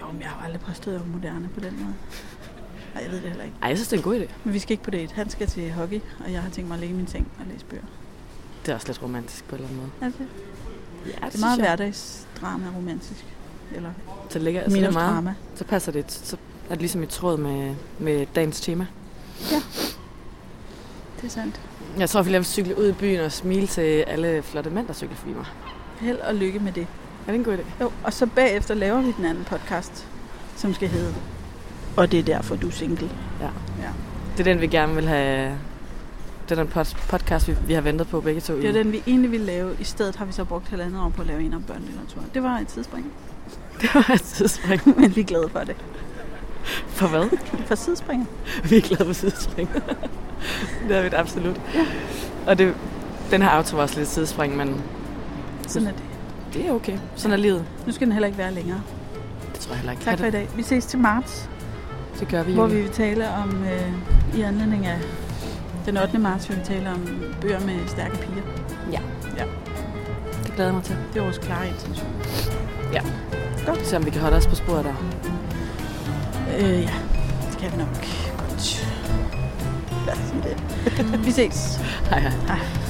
Jo, men jeg har aldrig præsteret være moderne på den måde. Nej, jeg ved det heller ikke. Ej, jeg synes, det er en god idé. Men vi skal ikke på date. Han skal til hockey, og jeg har tænkt mig at ligge i min seng og læse bøger. Det er også lidt romantisk på en eller anden måde. Er det? Ja, Det er meget hverdagsdrama romantisk. Eller Så, ligger, så, er det minus meget, drama. så passer det, så er det ligesom i tråd med, med dagens tema. Det er sandt. Jeg tror, at jeg vil cykle ud i byen og smile til alle flotte mænd, der cykler forbi mig. Held og lykke med det. Er det en god idé? Jo, og så bagefter laver vi den anden podcast, som skal hedde Og det er derfor, du er single. Det er den, vi gerne vil have... Det er den pod- podcast, vi, vi har ventet på begge to. Det er den, vi egentlig ville lave. I stedet har vi så brugt halvandet år på at lave en om børnelitteratur. Det var et tidsspring. Det var et tidsspring. Men vi er glade for det. For hvad? For tidsspring. Vi er glade for tidsspring. det er vi absolut. Ja. Og det, den her auto var også lidt tidsspring, men Sådan er det. det er okay. Sådan er livet. Nu skal den heller ikke være længere. Det tror jeg heller ikke. Tak for i dag. Vi ses til marts, Det gør vi hvor vi vil tale om, øh, i anledning af den 8. marts, vil vi tale om bøger med stærke piger. Det glæder jeg mig til. Det er vores klare intention. Se om vi kan holde os på sporet der. Øh, ja, det kan vi nok godt. Lad os sige det. vi ses. Hej hej. Hej.